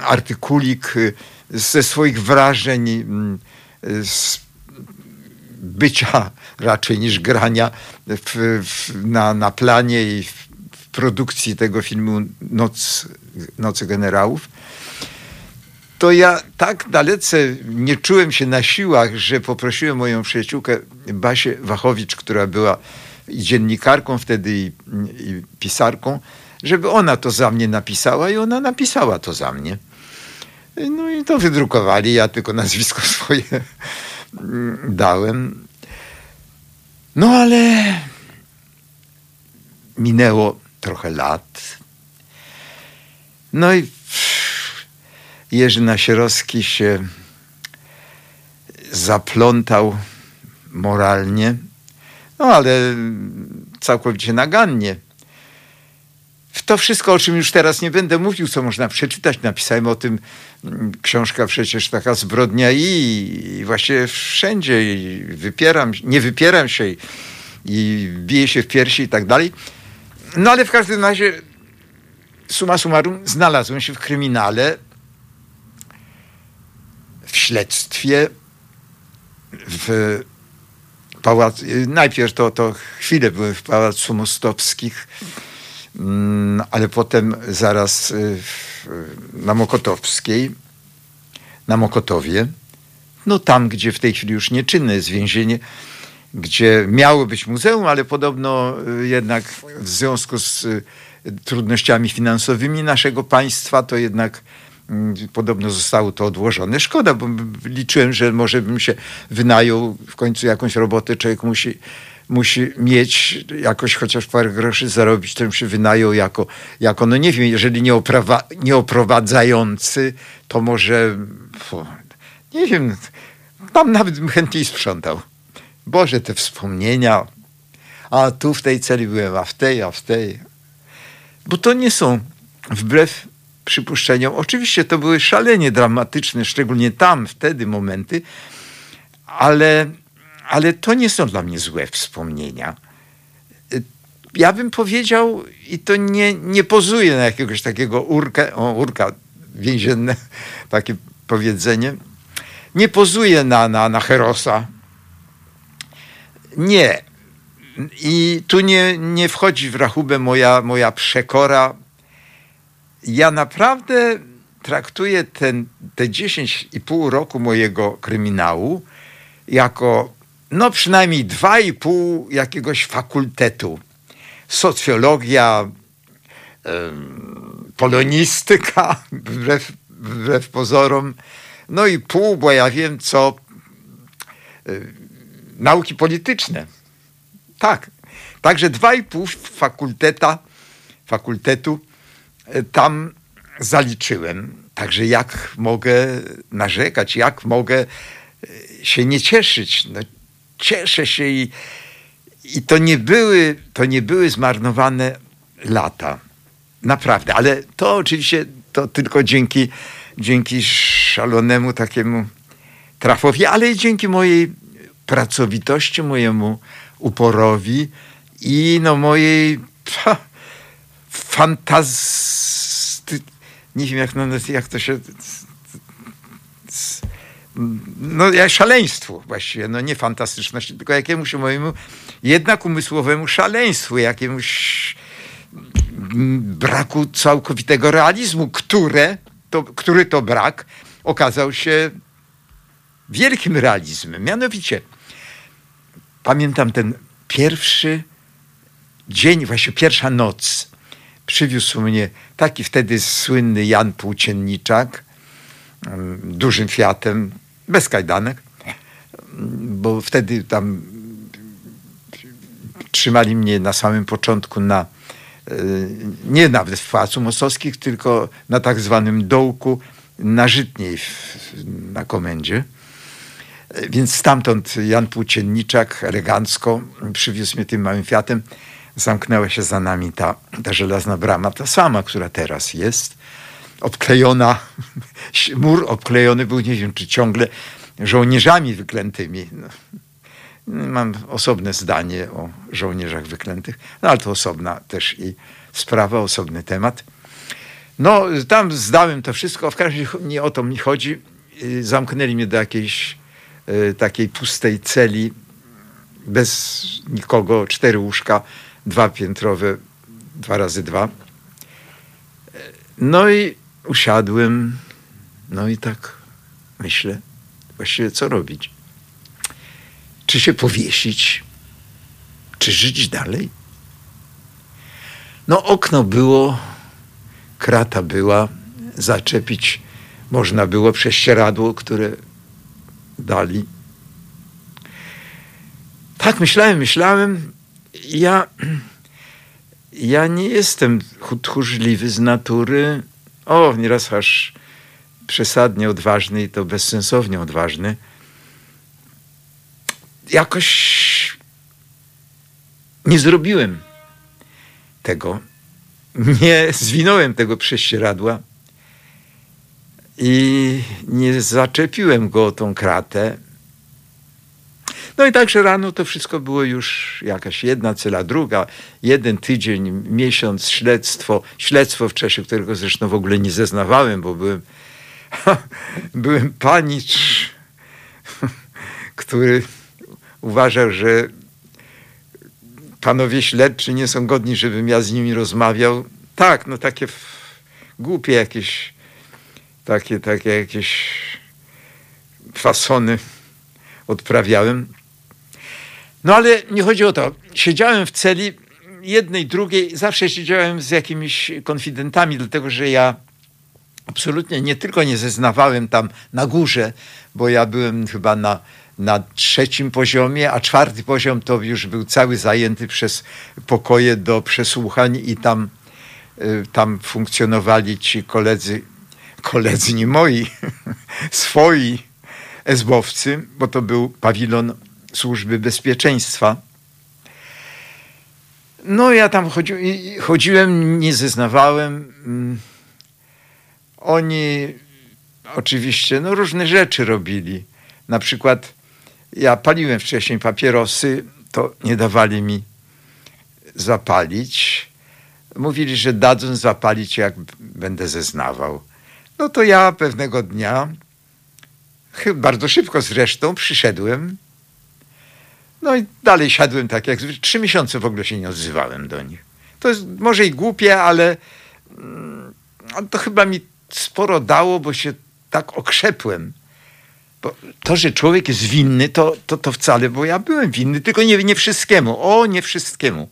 artykulik ze swoich wrażeń z bycia raczej niż grania w, w, na, na planie i w, produkcji tego filmu Noc, Nocy Generałów to ja tak dalece nie czułem się na siłach, że poprosiłem moją przyjaciółkę Basię Wachowicz, która była dziennikarką wtedy i, i pisarką, żeby ona to za mnie napisała i ona napisała to za mnie. No i to wydrukowali, ja tylko nazwisko swoje dałem. No ale minęło trochę lat. No i Jerzy Nasierowski się zaplątał moralnie, no ale całkowicie nagannie. To wszystko, o czym już teraz nie będę mówił, co można przeczytać, napisałem o tym mm, książka przecież taka zbrodnia i, i właściwie wszędzie i wypieram, nie wypieram się i, i biję się w piersi i tak dalej. No ale w każdym razie suma summarum znalazłem się w kryminale w śledztwie w pałac, najpierw to, to chwilę byłem w Pałacu Mostowskich, mm, ale potem zaraz y, na Mokotowskiej, na Mokotowie, no tam, gdzie w tej chwili już nieczynne jest więzienie, gdzie miało być muzeum, ale podobno y, jednak w związku z y, trudnościami finansowymi naszego państwa, to jednak podobno zostało to odłożone. Szkoda, bo liczyłem, że może bym się wynajął w końcu jakąś robotę. Człowiek musi, musi mieć jakoś chociaż parę groszy zarobić, to się wynajął jako, jako no nie wiem, jeżeli nie, oprowadzający, to może Nie wiem, tam nawet bym chętniej sprzątał. Boże, te wspomnienia. A tu w tej celi byłem, a w tej, a w tej. Bo to nie są, wbrew przypuszczeniom, oczywiście to były szalenie dramatyczne, szczególnie tam, wtedy momenty, ale, ale to nie są dla mnie złe wspomnienia. Ja bym powiedział, i to nie, nie pozuje na jakiegoś takiego urka, o, urka więzienne, takie powiedzenie, nie pozuje na, na, na Herosa. Nie. I tu nie, nie wchodzi w rachubę moja, moja przekora. Ja naprawdę traktuję ten, te 10,5 roku mojego kryminału jako no przynajmniej dwa i pół jakiegoś fakultetu. Socjologia, polonistyka, wbrew, wbrew pozorom, no i pół, bo ja wiem co, nauki polityczne. Tak. Także dwa i pół fakulteta, fakultetu e, tam zaliczyłem. Także jak mogę narzekać, jak mogę e, się nie cieszyć. No, cieszę się i, i to, nie były, to nie były zmarnowane lata. Naprawdę, ale to oczywiście to tylko dzięki, dzięki szalonemu takiemu trafowi, ale i dzięki mojej pracowitości, mojemu uporowi i no mojej fantazji, nie wiem jak, jak to się no ja szaleństwu właściwie, no nie fantastyczności, tylko jakiemuś mojemu jednak umysłowemu szaleństwu, jakiemuś braku całkowitego realizmu, które to, który to brak okazał się wielkim realizmem. Mianowicie pamiętam ten pierwszy dzień, właśnie pierwsza noc. Przywiózł mnie taki wtedy słynny Jan Płócienniczak, dużym Fiatem, bez kajdanek, bo wtedy tam trzymali mnie na samym początku na e, nie nawet w Pałacu Mostowskich, tylko na tak zwanym dołku na Żytniej na komendzie. Więc stamtąd Jan Płócienniczak elegancko przywiózł mnie tym małym Fiatem. Zamknęła się za nami ta, ta żelazna brama, ta sama, która teraz jest. Obklejona, mur obklejony był, nie wiem czy ciągle, żołnierzami wyklętymi. No, mam osobne zdanie o żołnierzach wyklętych, no ale to osobna też i sprawa, osobny temat. No, tam zdałem to wszystko, w każdym razie nie o to mi chodzi. Zamknęli mnie do jakiejś Y, takiej pustej celi bez nikogo, cztery łóżka, dwa piętrowe, dwa razy dwa. No i usiadłem, no i tak myślę, właściwie co robić? Czy się powiesić? Czy żyć dalej? No okno było, krata była, zaczepić można było prześcieradło, które dali. Tak myślałem, myślałem. Ja, ja nie jestem tchórzliwy z natury. O, nieraz aż przesadnie odważny i to bezsensownie odważny. Jakoś nie zrobiłem tego. Nie zwinąłem tego prześcieradła i nie zaczepiłem go o tą kratę. No i także rano to wszystko było już jakaś jedna cela, druga, jeden tydzień, miesiąc, śledztwo, śledztwo w czasie którego zresztą w ogóle nie zeznawałem, bo byłem, byłem panicz, który uważał, że panowie śledczy nie są godni, żebym ja z nimi rozmawiał. Tak, no takie głupie jakieś takie, takie jakieś fasony odprawiałem. No ale nie chodzi o to. Siedziałem w celi jednej, drugiej, zawsze siedziałem z jakimiś konfidentami, dlatego że ja absolutnie nie tylko nie zeznawałem tam na górze, bo ja byłem chyba na, na trzecim poziomie, a czwarty poziom to już był cały zajęty przez pokoje do przesłuchań i tam, y, tam funkcjonowali ci koledzy koledzy, nie moi, swoi, esbowcy, bo to był pawilon służby bezpieczeństwa. No ja tam chodzi, chodziłem, nie zeznawałem. Mm. Oni oczywiście no, różne rzeczy robili. Na przykład ja paliłem wcześniej papierosy, to nie dawali mi zapalić. Mówili, że dadzą zapalić, jak będę zeznawał. No to ja pewnego dnia, bardzo szybko zresztą, przyszedłem. No i dalej siadłem tak jak trzy miesiące w ogóle się nie odzywałem do nich. To jest może i głupie, ale mm, to chyba mi sporo dało, bo się tak okrzepłem. Bo to, że człowiek jest winny, to, to, to wcale, bo ja byłem winny, tylko nie, nie wszystkiemu. O, nie wszystkiemu.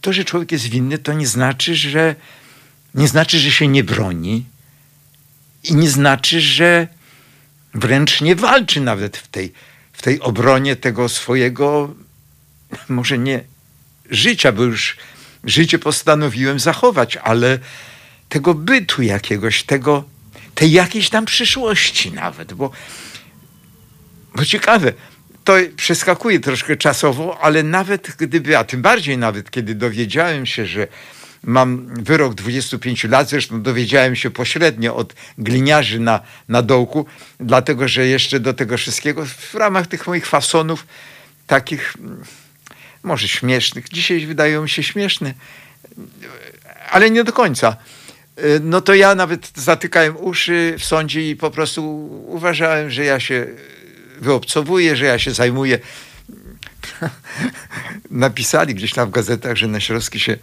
To, że człowiek jest winny, to nie znaczy, że nie znaczy, że się nie broni i nie znaczy, że wręcz nie walczy nawet w tej, tej obronie tego swojego, może nie życia, bo już życie postanowiłem zachować, ale tego bytu jakiegoś, tego, tej jakiejś tam przyszłości nawet, bo, bo ciekawe, to przeskakuje troszkę czasowo, ale nawet gdyby, a tym bardziej nawet kiedy dowiedziałem się, że mam wyrok 25 lat, zresztą dowiedziałem się pośrednio od gliniarzy na, na dołku, dlatego że jeszcze do tego wszystkiego w ramach tych moich fasonów, takich może śmiesznych, dzisiaj wydają mi się śmieszne, ale nie do końca. No to ja nawet zatykałem uszy w sądzie i po prostu uważałem, że ja się wyobcowuję, że ja się zajmuję. Napisali gdzieś tam w gazetach, że Naśrowski się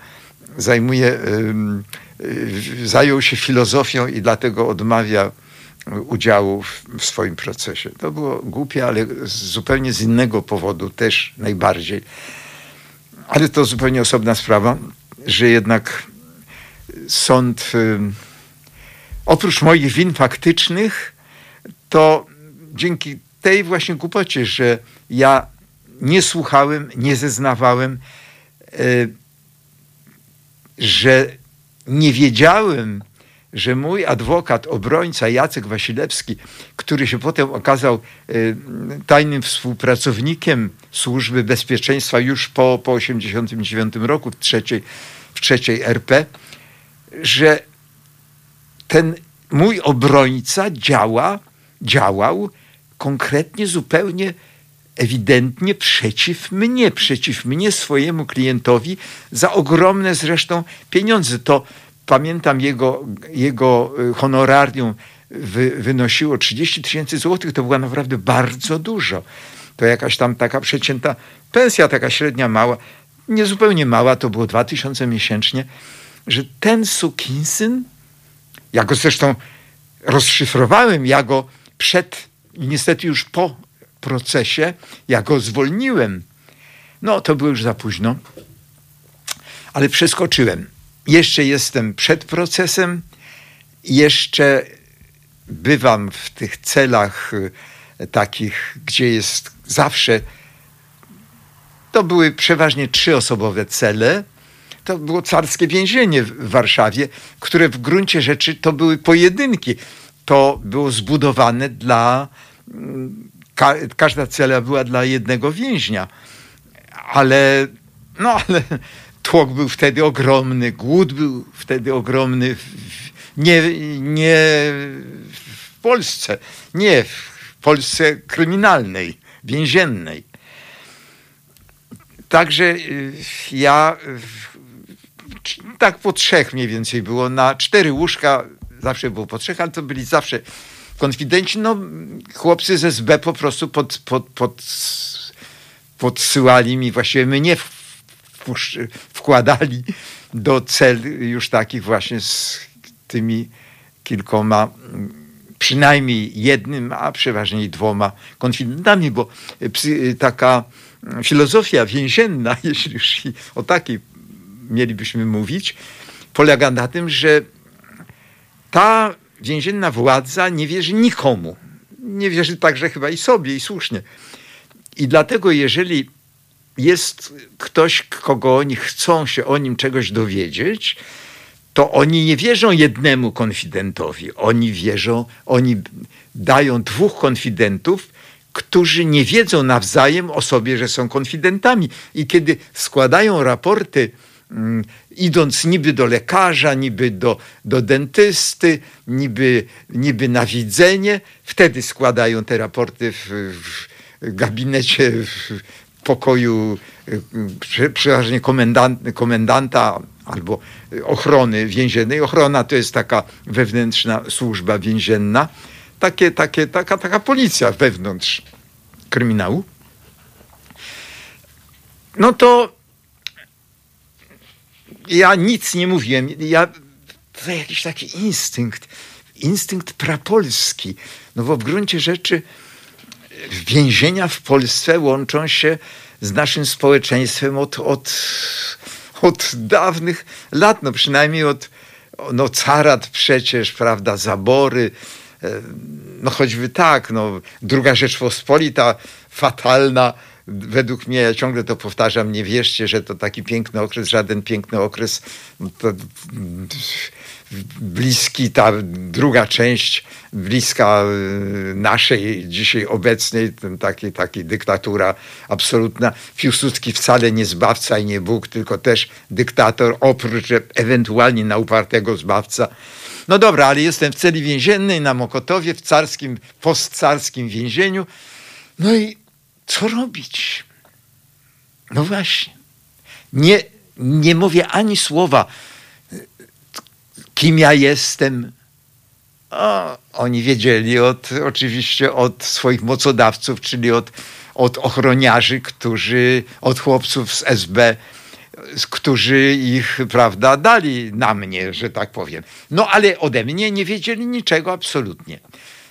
zajmuje, zajął się filozofią i dlatego odmawia udziału w, swoim procesie. To było głupie, ale zupełnie z innego powodu też najbardziej. Ale to zupełnie osobna sprawa, że jednak sąd oprócz moich win faktycznych, to dzięki tej właśnie głupocie, że ja nie słuchałem, nie zeznawałem, że nie wiedziałem, że mój adwokat, obrońca Jacek Wasilewski, który się potem okazał y, tajnym współpracownikiem Służby Bezpieczeństwa już po, po 89 roku w trzeciej, w trzeciej RP, że ten mój obrońca działa, działał konkretnie, zupełnie ewidentnie przeciw mnie, przeciw mnie, swojemu klientowi, za ogromne zresztą pieniądze. To pamiętam jego, jego y, honorarium wy, wynosiło 30 tysięcy złotych, to była naprawdę bardzo dużo. To jakaś tam taka przecięta pensja, taka średnia mała, niezupełnie mała, to było 2000 miesięcznie, że ten sukinsyn, ja go zresztą rozszyfrowałem, ja go przed niestety już po procesie, ja go zwolniłem. No, to było już za późno, ale przeskoczyłem. Jeszcze jestem przed procesem, jeszcze bywam w tych celach e, takich, gdzie jest zawsze. To były przeważnie trzyosobowe cele. To było carskie więzienie w Warszawie, które w gruncie rzeczy to były pojedynki. To było zbudowane dla ka każda cela była dla jednego więźnia. Ale, no ale tłok był wtedy ogromny, głód był wtedy ogromny. Nie, nie w Polsce, nie w Polsce kryminalnej, więziennej. Także y, ja tak po trzech mniej więcej było, na cztery łóżka, zawsze było po trzech, ale to byli zawsze konfidenci, no chłopcy z SB po prostu pod, pod, pod, podsyłali mi, właściwie mnie wkładali do cel już takich właśnie z tymi kilkoma, przynajmniej jednym, a przeważnie dwoma konfidentami, bo taka filozofia więzienna, jeśli już o takiej mielibyśmy mówić, polega na tym, że ta więzienna władza nie wierzy nikomu. Nie wierzy także chyba i sobie, i słusznie. I dlatego, jeżeli jest ktoś, kogo oni chcą się o nim czegoś dowiedzieć, to oni nie wierzą jednemu konfidentowi. Oni wierzą, oni dają dwóch konfidentów, którzy nie wiedzą nawzajem o sobie, że są konfidentami. I kiedy składają raporty, mm, idąc niby do lekarza, niby do, do dentysty, niby, niby na widzenie, wtedy składają te raporty w, w gabinecie, w pokoju y, przeważnie komendanta albo ochrony więziennej. Ochrona to jest taka wewnętrzna służba więzienna. Takie, takie, taka, taka policja wewnątrz kryminału, no to ja nic nie mówiłem. Ja, to jakiś taki instynkt, instynkt prapolski. No bo w gruncie rzeczy więzienia w Polsce łączą się z naszym społeczeństwem od, od, od dawnych lat, no przynajmniej od no, carat przecież, prawda, zabory, E, no choćby tak, no, druga Rzeczpospolita fatalna, według mnie, ja ciągle to powtarzam, nie wierzcie, że to taki piękny okres, żaden piękny okres, to bliski, ta druga część, bliska e, naszej dzisiaj obecnej, ten taki, taki dyktatura absolutna. Piłsudski wcale nie zbawca i nie Bóg, tylko też dyktator, oprócz ewentualnie na upartego zbawca. No dobra, ale jestem w celi więziennej na Mokotowie, w carskim, postcarskim więzieniu. No i co robić? No właśnie. Nie, nie mówię ani słowa, kim ja jestem. O, oni wiedzieli od, oczywiście od swoich mocodawców, czyli od, od ochroniarzy, którzy, od chłopców z SB, którzy ich, prawda, dali na mnie, że tak powiem. No ale ode mnie nie wiedzieli niczego absolutnie.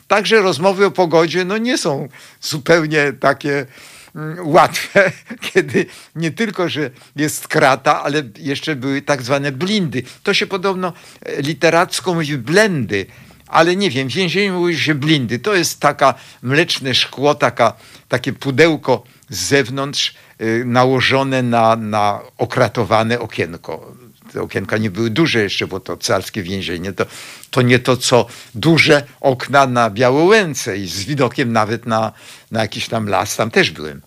Także rozmowy o pogodzie no, nie są zupełnie takie mm, łatwe, kiedy nie tylko, że jest krata, ale jeszcze były tak zwane blindy. To się podobno e, literacko mówi blendy, ale nie wiem, w więzieniu mówi się blindy. To jest taka mleczne szkło, taka, takie pudełko z zewnątrz, Y, nałożone na, na okratowane okienko. Te okienka nie były duże jeszcze, bo to carskie więzienie to, to nie to, co duże okna na Białołęce i z widokiem nawet na, na jakiś tam las, tam też byłem.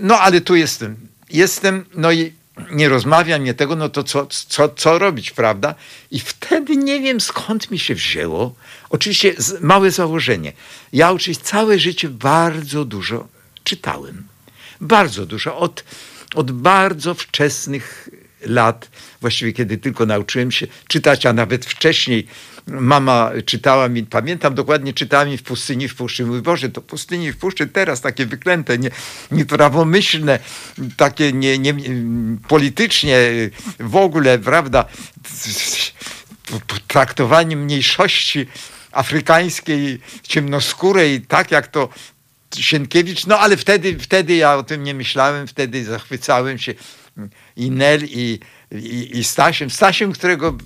No ale tu jestem. Jestem, no i nie rozmawiam, nie tego, no to co, co, co robić, prawda? I wtedy nie wiem skąd mi się wzięło. Oczywiście małe założenie. Ja oczywiście całe życie bardzo dużo czytałem. Bardzo dużo. Od, od bardzo wczesnych lat, właściwie kiedy tylko nauczyłem się czytać, a nawet wcześniej mama czytała mi, pamiętam dokładnie, czytała mi w pustyni w puszczy. Mój Boże, to pustyni w puszczy teraz takie wyklęte, nie, nieprawomyślne, takie nie, nie, politycznie w ogóle, prawda, traktowanie mniejszości afrykańskiej, ciemnoskórej, tak jak to Sienkiewicz, no ale wtedy, wtedy ja o tym nie myślałem, wtedy zachwycałem się i Nel, i, i, i Stasiem. Stasiem, którego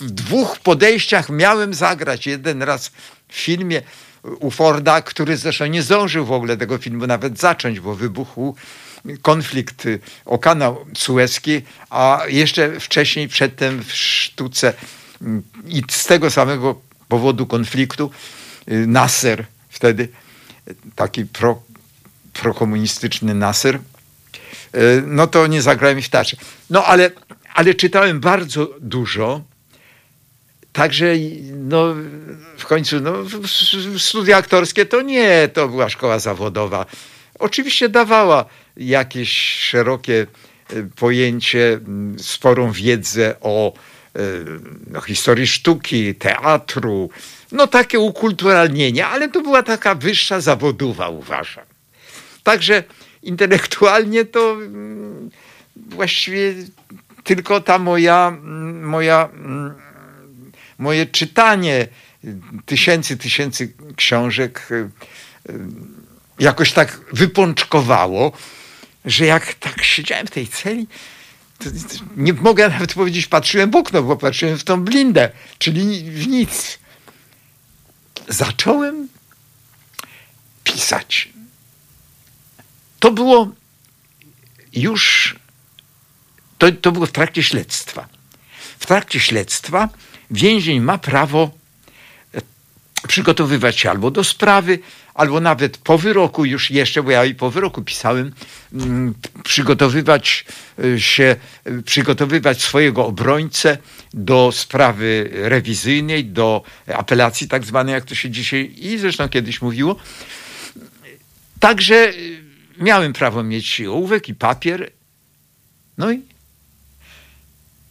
w dwóch podejściach miałem zagrać. Jeden raz w filmie u Forda, który zresztą nie zdążył w ogóle tego filmu nawet zacząć, bo wybuchł konflikt o kanał Suezki, a jeszcze wcześniej, przedtem w sztuce i z tego samego powodu konfliktu Nasser wtedy taki pro, prokomunistyczny Nasser, no to nie zagrałem w tarczy. No ale, ale czytałem bardzo dużo, Także no, w końcu no, studia aktorskie to nie, to była szkoła zawodowa. Oczywiście dawała jakieś szerokie e, pojęcie, sporą wiedzę o e, no, historii sztuki, teatru, no takie ukulturalnienie, ale to była taka wyższa zawodowa, uważam. Także intelektualnie to mm, właściwie tylko ta moja, mm, moja, mm, moje czytanie tysięcy, tysięcy książek y, y, jakoś tak wypączkowało, że jak tak siedziałem w tej celi, nie mogę nawet powiedzieć, patrzyłem w okno, bo patrzyłem w tą blindę, czyli w nic zacząłem pisać. To było już, to, to było w trakcie śledztwa. W trakcie śledztwa więzień ma prawo e, przygotowywać się albo do sprawy, albo nawet po wyroku już jeszcze, bo ja i po wyroku pisałem, mm, przygotowywać e, się, e, przygotowywać swojego obrońcę do sprawy rewizyjnej, do apelacji tak zwanej, jak to się dzisiaj i zresztą kiedyś mówiło. Także miałem prawo mieć ołówek i papier. No i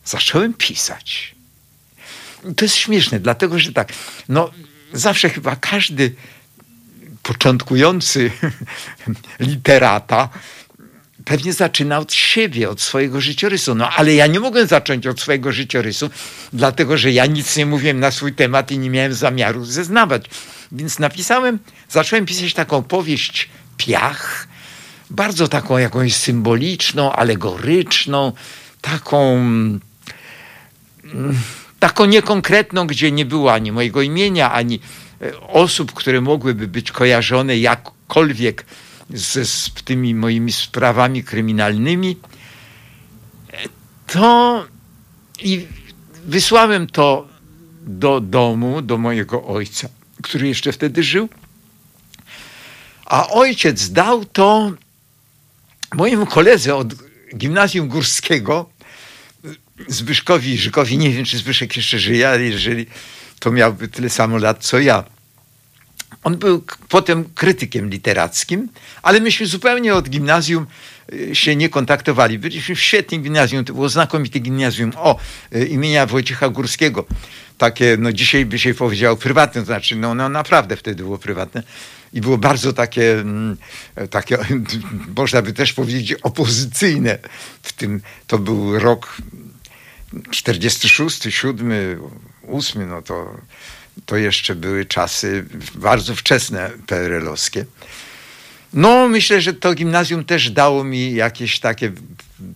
zacząłem pisać. To jest śmieszne, dlatego że tak, no zawsze chyba każdy początkujący literata pewnie zaczyna od siebie, od swojego życiorysu. No ale ja nie mogłem zacząć od swojego życiorysu, dlatego że ja nic nie mówiłem na swój temat i nie miałem zamiaru zeznawać. Więc napisałem, zacząłem pisać taką powieść Piach, bardzo taką jakąś symboliczną, alegoryczną, taką taką niekonkretną, gdzie nie było ani mojego imienia, ani e, osób, które mogłyby być kojarzone jakkolwiek z, z tymi moimi sprawami kryminalnymi, to i wysłałem to do domu, do mojego ojca, który jeszcze wtedy żył. A ojciec dał to mojemu koledze od gimnazjum górskiego, Zbyszkowi Żykowi, nie wiem czy Zbyszek jeszcze żyje, ale jeżeli to miałby tyle samo lat co ja. On był potem krytykiem literackim, ale myśmy zupełnie od gimnazjum y, się nie kontaktowali. Byliśmy w świetnym gimnazjum, to było znakomite gimnazjum o y, imienia Wojciecha Górskiego. Takie, no dzisiaj by się powiedział prywatne, to znaczy no, no naprawdę wtedy było prywatne. I było bardzo takie, mm, takie, można by też powiedzieć, opozycyjne. W tym to był rok 46, 7, 8, no to, to jeszcze były czasy bardzo wczesne PRL-owskie. No, myślę, że to gimnazjum też dało mi jakieś takie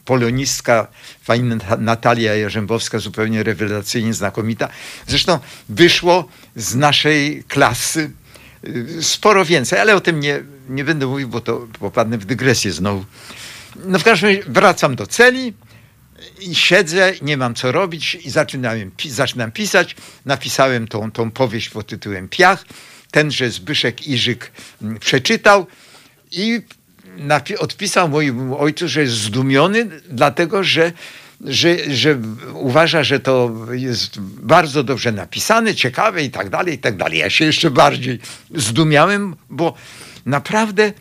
polonistka, pani Natalia Jarzębowska, zupełnie rewelacyjnie znakomita. Zresztą wyszło z naszej klasy sporo więcej, ale o tym nie, nie będę mówił, bo to popadnę w dygresję znowu. No w każdym razie wracam do celi i siedzę, nie mam co robić i zaczynałem, zaczynam pisać. Napisałem tą, tą powieść pod tytułem Piach. Tenże Zbyszek Iżyk mm, przeczytał i odpisał mojemu ojcu, że jest zdumiony, dlatego że, że, że uważa, że to jest bardzo dobrze napisane, ciekawe i tak dalej, i tak dalej. Ja się jeszcze bardziej zdumiałem, bo naprawdę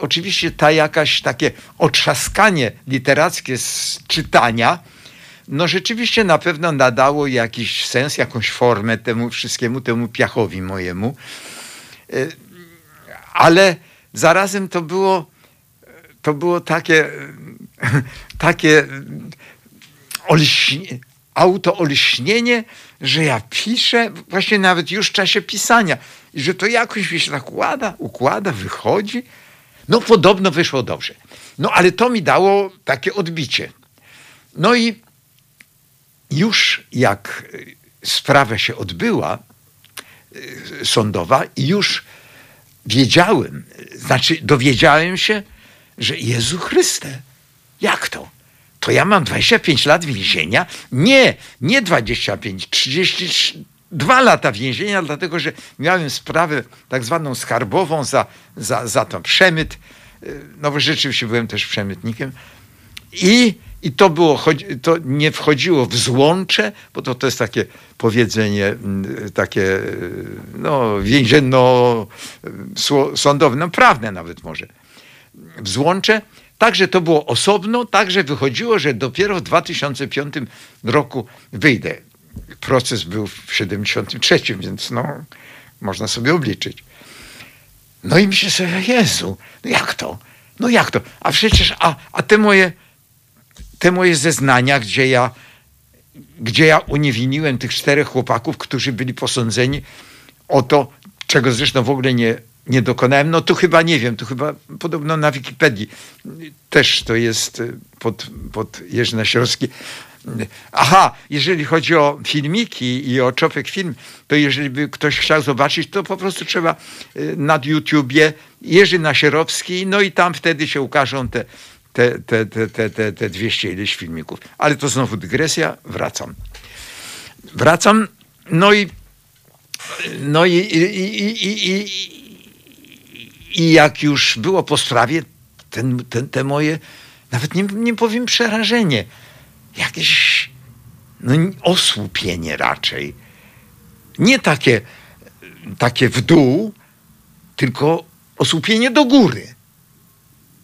oczywiście ta jakaś takie otrzaskanie literackie z czytania, no rzeczywiście na pewno nadało jakiś sens, jakąś formę temu wszystkiemu, temu piachowi mojemu. E, ale zarazem to było, to było takie, takie olśnie, autoolśnienie, że ja piszę właśnie nawet już w czasie pisania i że to jakoś mi się tak układa, układa, wychodzi. No podobno wyszło dobrze. No ale to mi dało takie odbicie. No i już jak sprawa się odbyła y, sądowa i już wiedziałem, znaczy dowiedziałem się, że Jezu Chryste, jak to? To ja mam 25 lat więzienia? Nie, nie 25, 32 lata więzienia, dlatego że miałem sprawę tak zwaną skarbową za, za, za to przemyt. No bo rzeczywiście byłem też przemytnikiem. I, i to, było, to nie wchodziło w złącze, bo to, to jest takie powiedzenie, mm, takie no, więzienno-sądowe, no prawne nawet może. W złącze. Także to było osobno, także wychodziło, że dopiero w 2005 roku wyjdę proces był w 73, więc no, można sobie obliczyć. No i myślę sobie, Jezu, no jak to? No jak to? A przecież, a, a te moje te moje zeznania, gdzie ja, gdzie ja uniewiniłem tych czterech chłopaków, którzy byli posądzeni o to, czego zresztą w ogóle nie, nie dokonałem, no to chyba nie wiem, to chyba podobno na Wikipedii też to jest pod, pod Jerzy Nasiorski Aha, jeżeli chodzi o filmiki i o Czopek Film, to jeżeli by ktoś chciał zobaczyć, to po prostu trzeba y, nad YouTubie Jerzy Nasierowski, no i tam wtedy się ukażą te, te, te, te, te, te, te 200 ileś filmików. Ale to znowu dygresja, wracam. Wracam, no i no i, i, i, i, i jak już było po sprawie, ten, ten, te moje, nawet nie, nie powiem przerażenie, jakieś no, osłupienie raczej. Nie takie, takie w dół, tylko osłupienie do góry.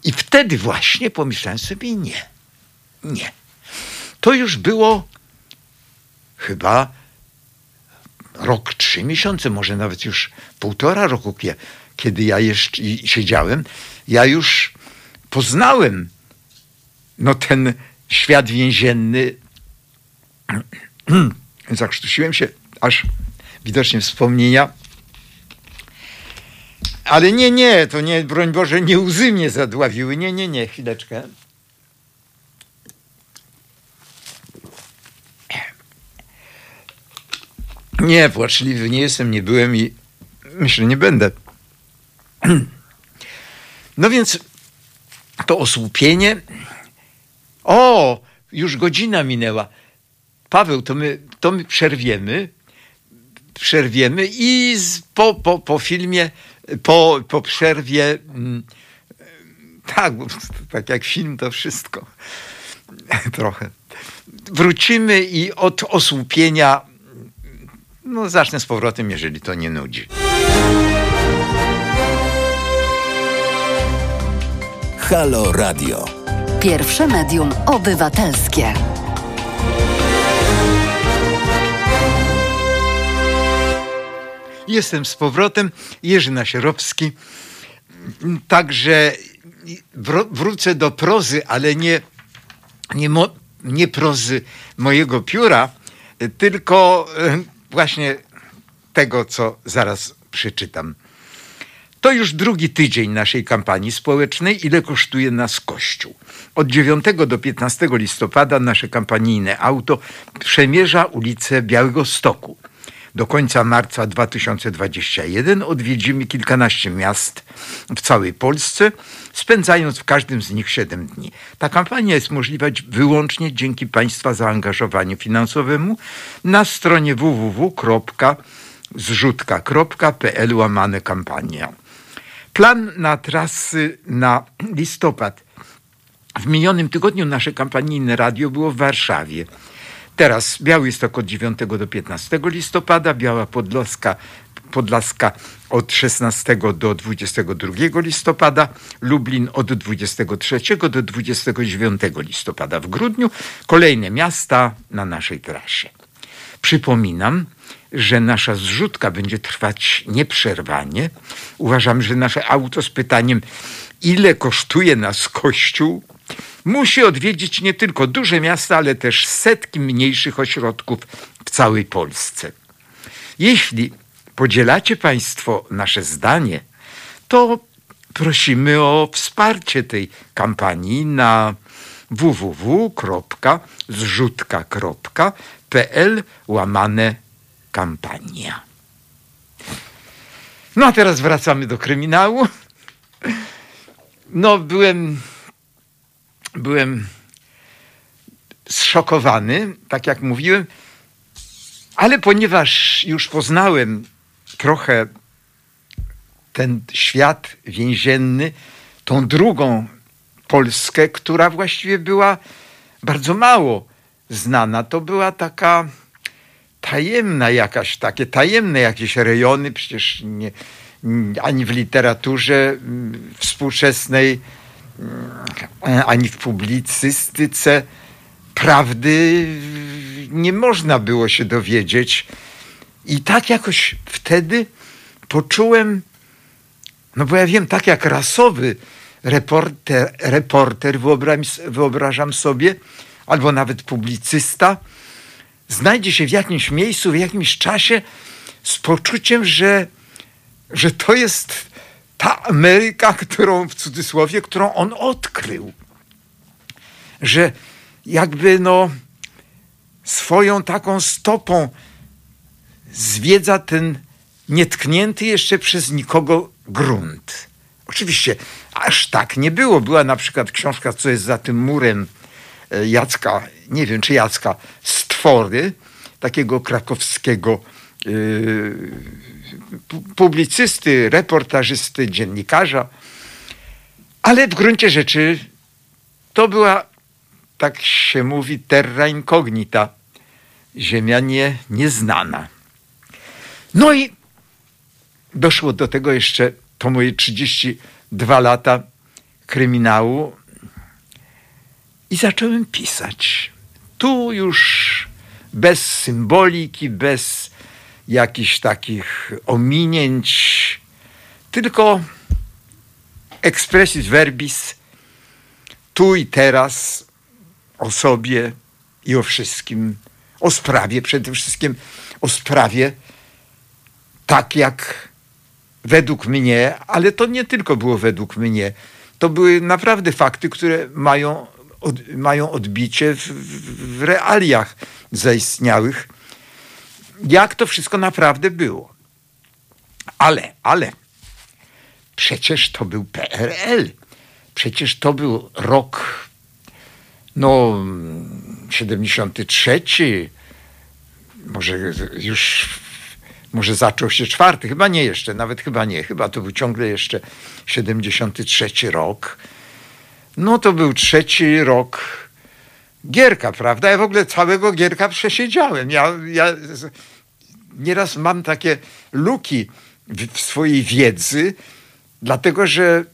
I wtedy właśnie pomyślałem sobie nie, nie. To już było chyba rok, trzy miesiące, może nawet już półtora roku, kiedy ja jeszcze siedziałem, ja już poznałem no ten świat więzienny. Zakrztusiłem się, aż widocznie wspomnienia. Ale nie, nie, to nie, broń Boże, nie łzy mnie zadławiły. Nie, nie, nie, chwileczkę. Nie, płaczliwy nie jestem, nie byłem i myślę, nie będę. No więc to osłupienie. O, już godzina minęła. Paweł, to my, to my przerwiemy. Przerwiemy i z, po, po, po filmie, po, po przerwie, mm, tak, tak jak film, to wszystko. Trochę. Wrócimy i od osłupienia no, zacznę z powrotem, jeżeli to nie nudzi. Halo Radio. Pierwsze medium obywatelskie. Jestem z powrotem. Jerzy Nasierowski. Także wrócę do prozy, ale nie, nie, mo, nie prozy mojego pióra, tylko e, właśnie tego, co zaraz przeczytam. To już drugi tydzień naszej kampanii społecznej, ile kosztuje nas Kościół. Od 9 do 15 listopada nasze kampanijne auto przemierza ulicę Białego Stoku. Do końca marca 2021 odwiedzimy kilkanaście miast w całej Polsce, spędzając w każdym z nich 7 dni. Ta kampania jest możliwa wyłącznie dzięki Państwa zaangażowaniu finansowemu na stronie www.zrzutka.pl łamane kampania. Plan na trasy na listopad. W minionym tygodniu nasze kampanijne radio było w Warszawie. Teraz Białystok od 9 do 15 listopada, Biała Podlaska, Podlaska od 16 do 22 listopada, Lublin od 23 do 29 listopada. W grudniu kolejne miasta na naszej trasie. Przypominam, że nasza zrzutka będzie trwać nieprzerwanie. Uważam, że nasze auto z pytaniem, ile kosztuje nas kościół, musi odwiedzić nie tylko duże miasta, ale też setki mniejszych ośrodków w całej Polsce. Jeśli podzielacie Państwo nasze zdanie, to prosimy o wsparcie tej kampanii na www.zrzutka.pl łamane kampania. No a teraz wracamy do kryminału. No, byłem byłem zszokowany, tak jak mówiłem, ale ponieważ już poznałem trochę ten świat więzienny, tą drugą Polskę, która właściwie była bardzo mało znana, to była taka tajemna jakaś, takie tajemne jakieś rejony, przecież nie, ani w literaturze mm, współczesnej E, ani w publicystyce prawdy nie można było się dowiedzieć. I tak jakoś wtedy poczułem, no bo ja wiem, tak jak rasowy reporter, reporter wyobrażam sobie, albo nawet publicysta, znajdzie się w jakimś miejscu, w jakimś czasie z poczuciem, że, że to jest ta Ameryka, którą w cudzysłowie, którą on odkrył. Że jakby no swoją taką stopą zwiedza ten nietknięty jeszcze przez nikogo grunt. Oczywiście aż tak nie było. Była na przykład książka, co jest za tym murem e, Jacka, nie wiem czy Jacka, Stwory, takiego krakowskiego yy, publicysty, reportażysty, dziennikarza. Ale w gruncie rzeczy to była, tak się mówi, terra incognita, ziemia nie, nieznana. No i doszło do tego jeszcze to moje 32 lata kryminału i zacząłem pisać. Tu już bez symboliki, bez jakichś takich ominięć, tylko expressis verbis, tu i teraz, o sobie i o wszystkim, o sprawie przede wszystkim, o sprawie tak jak według mnie, ale to nie tylko było według mnie, to były naprawdę fakty, które mają, od, mają odbicie w, w, w realiach zaistniałych, jak to wszystko naprawdę było. Ale, ale, przecież to był PRL. Przecież to był rok, no, 73, może już może zaczął się czwarty, chyba nie jeszcze, nawet chyba nie, chyba to był ciągle jeszcze 73 rok. No to był trzeci rok Gierka, prawda? Ja w ogóle całego Gierka przesiedziałem. Ja, ja nieraz mam takie luki w, w swojej wiedzy, dlatego że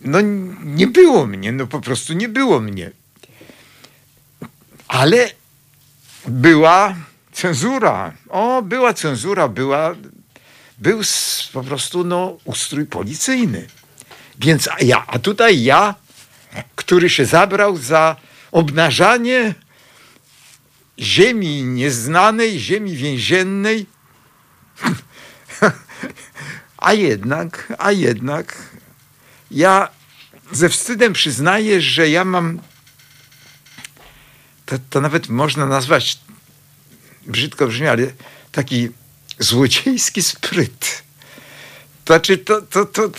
no nie było mnie, no po prostu nie było mnie. Ale była cenzura. O, była cenzura, była, był po prostu no, ustrój policyjny. Więc ja, a tutaj ja, który się zabrał za obnażanie ziemi nieznanej, ziemi więziennej, a jednak, a jednak ja ze wstydem przyznaję, że ja mam, to, to nawet można nazwać brzydko brzmi, ale taki złodziejski spryt. To znaczy, to, to, to, to,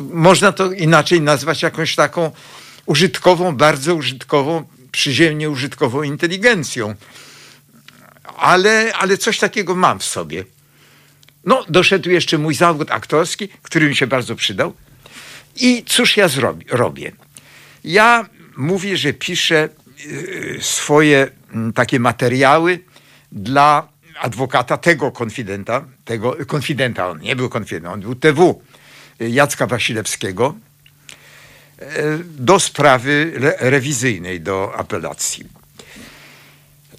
można to inaczej nazwać jakąś taką użytkową, bardzo użytkową, przyziemnie użytkową inteligencją. Ale, ale coś takiego mam w sobie. No, doszedł jeszcze mój zawód aktorski, który mi się bardzo przydał. I cóż ja robię? Ja mówię, że piszę y, swoje mm, takie materiały dla adwokata tego konfidenta, tego konfidenta, on nie był konfident, on był TW, Jacka Wasilewskiego, e, do sprawy rewizyjnej, do apelacji.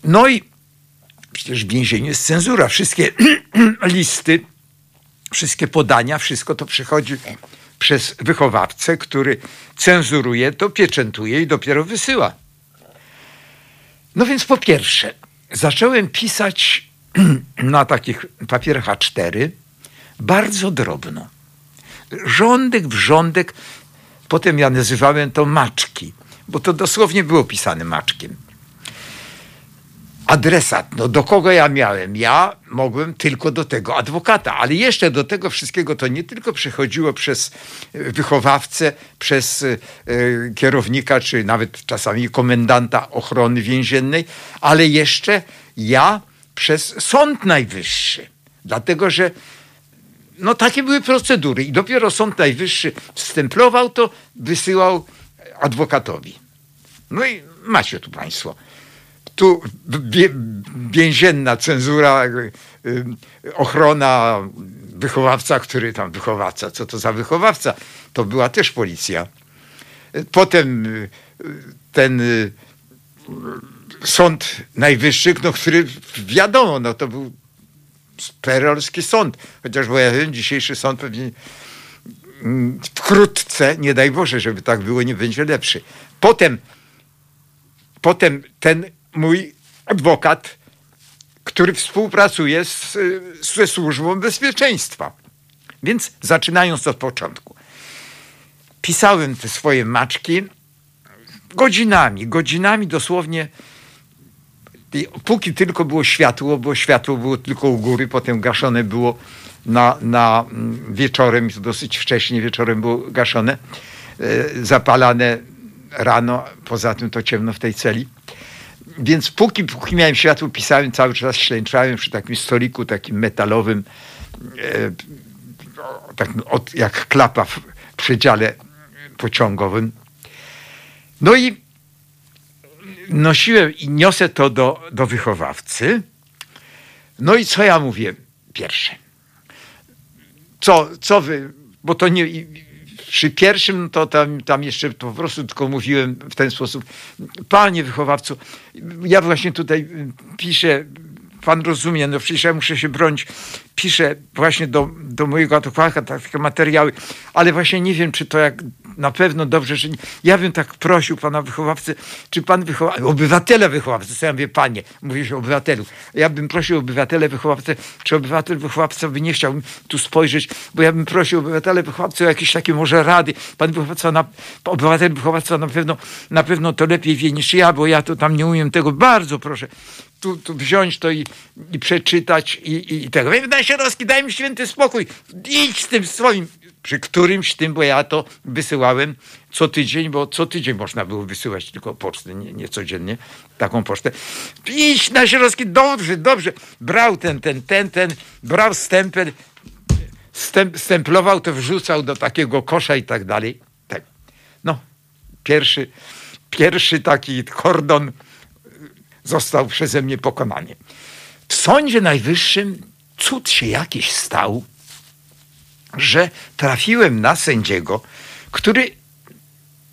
No i przecież w więzieniu jest cenzura. Wszystkie listy, wszystkie podania, wszystko to przychodzi przez wychowawcę, który cenzuruje, to pieczętuje i dopiero wysyła. No więc po pierwsze, zacząłem pisać na takich papierach A4 bardzo drobno. Rządek w rządek, potem ja nazywałem to maczki, bo to dosłownie było pisane maczkiem adresat, no do kogo ja miałem? Ja mogłem tylko do tego adwokata, ale jeszcze do tego wszystkiego to nie tylko przychodziło przez e, wychowawcę, przez y, kierownika, czy nawet czasami komendanta ochrony więziennej, ale jeszcze ja przez Sąd Najwyższy. Dlatego, że no takie były procedury i dopiero Sąd Najwyższy wstemplował to, wysyłał adwokatowi. No i macie tu państwo tu więzienna cenzura, y, y, ochrona, wychowawca, który tam wychowawca, co to za wychowawca? To była też policja. Potem y, ten Sąd Najwyższy, no, który wiadomo, no to był perolski sąd, chociaż bo ja wiem, dzisiejszy sąd pewnie mm, wkrótce, nie daj Boże, żeby tak było, nie będzie lepszy. Potem, potem ten mój adwokat, który współpracuje z, ze służbą bezpieczeństwa. Więc zaczynając od początku. Pisałem te swoje maczki godzinami, godzinami dosłownie. Póki tylko było światło, bo światło było tylko u góry, potem gaszone było na, na mm, wieczorem, dosyć wcześnie wieczorem było gaszone, e, zapalane rano, poza tym to ciemno w tej celi. Więc póki, póki miałem światło, pisałem cały czas, ślęczałem przy takim stoliku, takim metalowym, e, tak, jak klapa w przedziale pociągowym. No i nosiłem i niosę to do, do wychowawcy. No i co ja mówię pierwsze? Co, co wy, bo to nie, przy pierwszym to tam, tam jeszcze po prostu tylko mówiłem w ten sposób. Panie wychowawco, ja właśnie tutaj piszę, pan rozumie, no przecież ja muszę się bronić. Piszę właśnie do, do mojego adwokata takie materiały, ale właśnie nie wiem, czy to jak na pewno dobrze, nie. ja bym tak prosił pana wychowawcę, czy pan wychowawca, obywatele wychowawcy, ja mówię, panie, mówię się obywatelu, ja bym prosił obywatele wychowawcę, czy obywatel wychowawca by nie chciał tu spojrzeć, bo ja bym prosił obywatele wychowawcę o jakieś takie może rady, pan wychowawca, na, obywatel wychowawca na pewno, na pewno to lepiej wie niż ja, bo ja to tam nie umiem tego, bardzo proszę, tu, tu wziąć to i, i przeczytać i, i, i tego. Daj się Roski, daj mi święty spokój. Idź z tym swoim. Przy którymś tym, bo ja to wysyłałem co tydzień, bo co tydzień można było wysyłać tylko pocztę, nie, nie codziennie, taką pocztę. Idź na Sierowski, dobrze, dobrze. Brał ten, ten, ten, ten, brał stempel, stemp, stemplował to, wrzucał do takiego kosza i tak dalej. Tak. No, pierwszy, pierwszy taki kordon został przeze mnie pokonany. W Sądzie Najwyższym cud się jakiś stał, że trafiłem na sędziego, który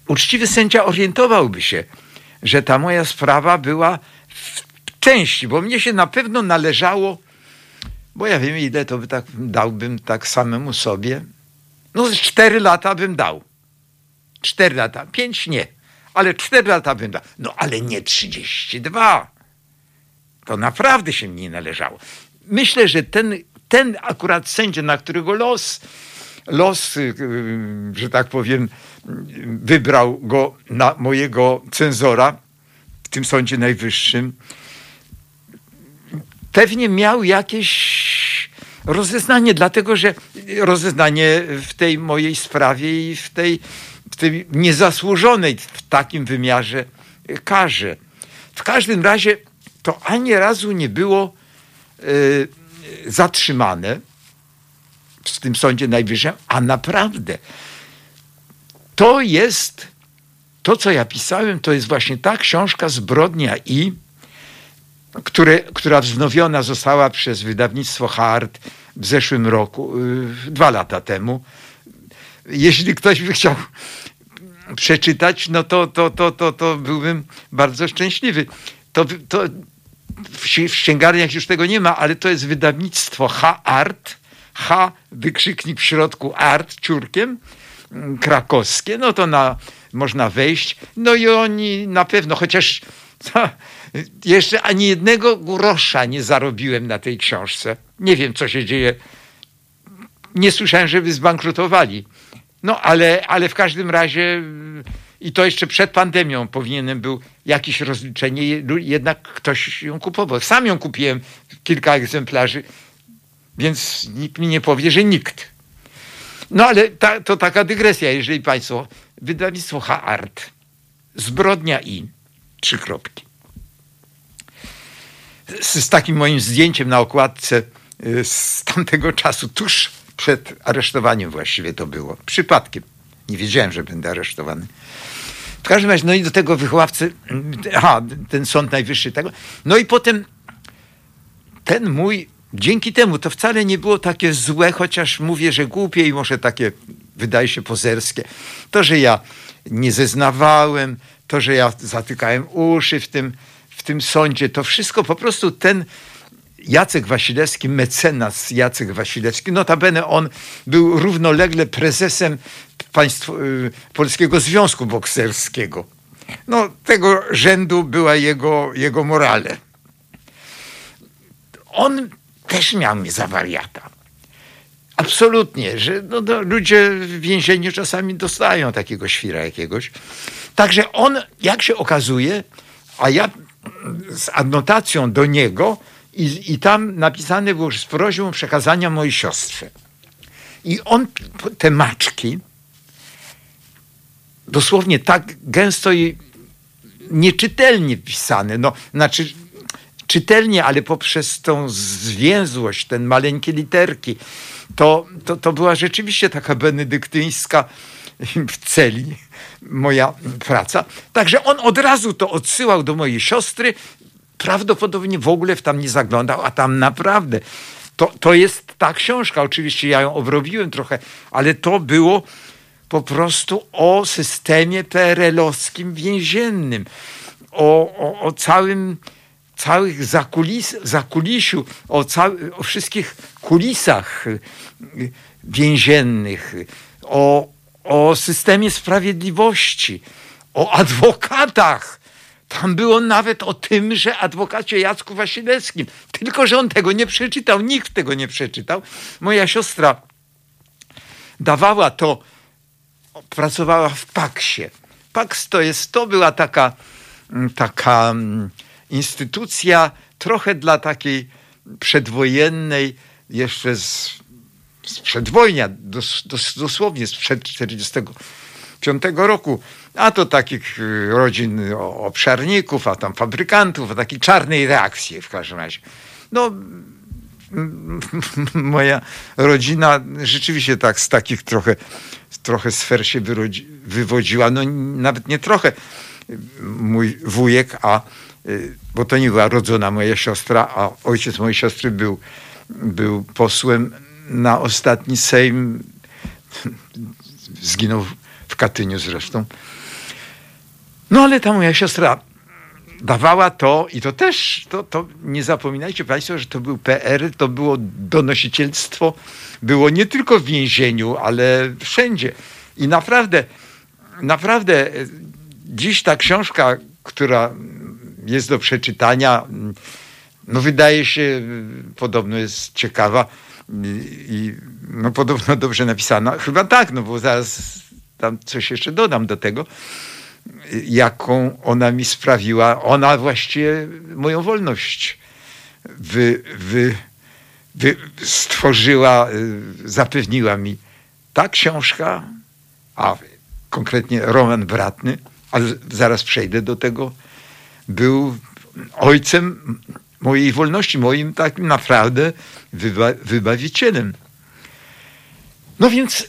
uczciwy sędzia orientowałby się, że ta moja sprawa była w części, bo mnie się na pewno należało, bo ja wiem, ile to by tak dałbym tak samemu sobie. No, cztery lata bym dał. Cztery lata, pięć nie ale 4 lata bym dał. No ale nie 32. To naprawdę się mi nie należało. Myślę, że ten, ten akurat sędzia, na którego los, los, y, że tak powiem, wybrał go na mojego cenzora w tym Sądzie Najwyższym, pewnie miał jakieś rozeznanie, dlatego że rozeznanie w tej mojej sprawie i w tej w tej niezasłużonej w takim wymiarze karze. W każdym razie to ani razu nie było y, zatrzymane w tym Sądzie Najwyższym, a naprawdę to jest, to co ja pisałem, to jest właśnie ta książka Zbrodnia i, które, która wznowiona została przez wydawnictwo Hart w zeszłym roku, y, dwa lata temu. Jeśli ktoś by chciał przeczytać, no to, to, to, to, to byłbym bardzo szczęśliwy. To, to w księgarniach już tego nie ma, ale to jest wydawnictwo H-Art, H, wykrzyknik w środku Art, ciurkiem, mm, krakowskie, no to na, można wejść. No i oni na pewno, chociaż jeszcze ani jednego grosza nie zarobiłem na tej książce. Nie wiem, co się dzieje. Nie słyszałem, żeby zbankrutowali. No ale, ale w każdym razie i to jeszcze przed pandemią powinienem był jakieś rozliczenie, jednak ktoś ją kupował. Sam ją kupiłem, kilka egzemplarzy, więc nikt mi nie powie, że nikt. No ale ta, to taka dygresja, jeżeli Państwo, wydawnictwo H-Art, Zbrodnia i, trzy kropki. Z, z takim moim zdjęciem na okładce y, z tamtego czasu, tuż przed aresztowaniem właściwie to było. Przypadkiem. Nie wiedziałem, że będę aresztowany. W każdym razie, no i do tego wychowawcy, aha, ten Sąd Najwyższy tego. No i potem ten mój, dzięki temu to wcale nie było takie złe, chociaż mówię, że głupie i może takie, wydaje się, pozerskie. To, że ja nie zeznawałem, to, że ja zatykałem uszy w tym, w tym sądzie, to wszystko po prostu ten Jacek Wasilewski, mecenas Jacek Wasilewski, notabene on był równolegle prezesem państwo, y, Polskiego Związku Bokserskiego. No, tego rzędu była jego, jego morale. On też miał mnie za wariata. Absolutnie, że no, no, ludzie w więzieniu czasami dostają takiego świra jakiegoś. Także on, jak się okazuje, a ja z adnotacją do niego, I, I tam napisane było z prośbą przekazania mojej siostrze. I on te maczki dosłownie tak gęsto i nieczytelnie pisane, no znaczy czytelnie, ale poprzez tą zwięzłość, ten maleńkie literki, to, to, to była rzeczywiście taka benedyktyńska w celi moja praca. Także on od razu to odsyłał do mojej siostry. Prawdopodobnie w ogóle w tam nie zaglądał, a tam naprawdę to, to jest ta książka. Oczywiście ja ją obrobiłem trochę, ale to było po prostu o systemie PRL-owskim więziennym, o, o, o całym całych zakulis, zakulisiu, o, cały, o wszystkich kulisach więziennych, o, o systemie sprawiedliwości, o adwokatach. Tam było nawet o tym, że adwokacie Jacku Wasilewskim. Tylko, że on tego nie przeczytał, nikt tego nie przeczytał. Moja siostra dawała to, pracowała w Paksie. Paks to jest, to była taka, taka instytucja trochę dla takiej przedwojennej, jeszcze z, z przedwojnia, dos, dos, dosłownie sprzed 1945 roku, a to takich y, rodzin obszarników, a tam fabrykantów, a takiej czarnej reakcji w każdym razie. No, moja rodzina rzeczywiście tak z takich trochę, trochę sfer się wyrodzi, wywodziła, no nawet nie trochę. Mój wujek, a Y, bo to nie była rodzona moja siostra, a ojciec mojej siostry był, był posłem na ostatni Sejm. Zginął w Katyniu zresztą. No ale ta moja siostra dawała to i to też, to, to nie zapominajcie Państwo, że to był PR, to było donosicielstwo, było nie tylko w więzieniu, ale wszędzie. I naprawdę, naprawdę dziś ta książka, która jest do przeczytania. No wydaje się, podobno jest ciekawa i no podobno dobrze napisana. Chyba tak, no bo zaraz tam coś jeszcze dodam do tego, jaką ona mi sprawiła, ona właściwie moją wolność wy, wy, wy stworzyła, zapewniła mi ta książka, a konkretnie roman bratny, ale zaraz przejdę do tego, był ojcem mojej wolności, moim takim naprawdę wyba wybawicielem. No więc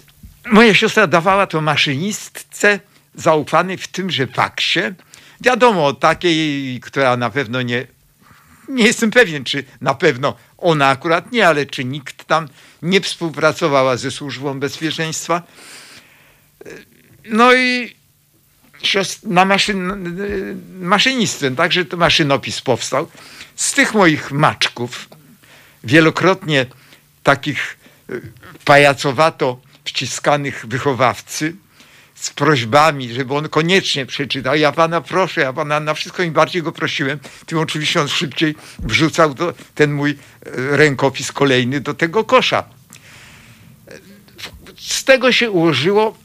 moja siostra dawała to maszynistce zaufanej w tymże faksie. Wiadomo, takiej, która na pewno nie, nie jestem pewien, czy na pewno ona akurat nie, ale czy nikt tam nie współpracowała ze służbą bezpieczeństwa. No i na maszyn, maszynistwem, także to maszynopis powstał. Z tych moich maczków, wielokrotnie takich e, pajacowato wciskanych wychowawcy, z prośbami, żeby on koniecznie przeczytał. Ja pana proszę, ja pana na wszystko im bardziej go prosiłem, tym oczywiście on szybciej wrzucał ten mój e, rękopis kolejny do tego kosza. Z tego się ułożyło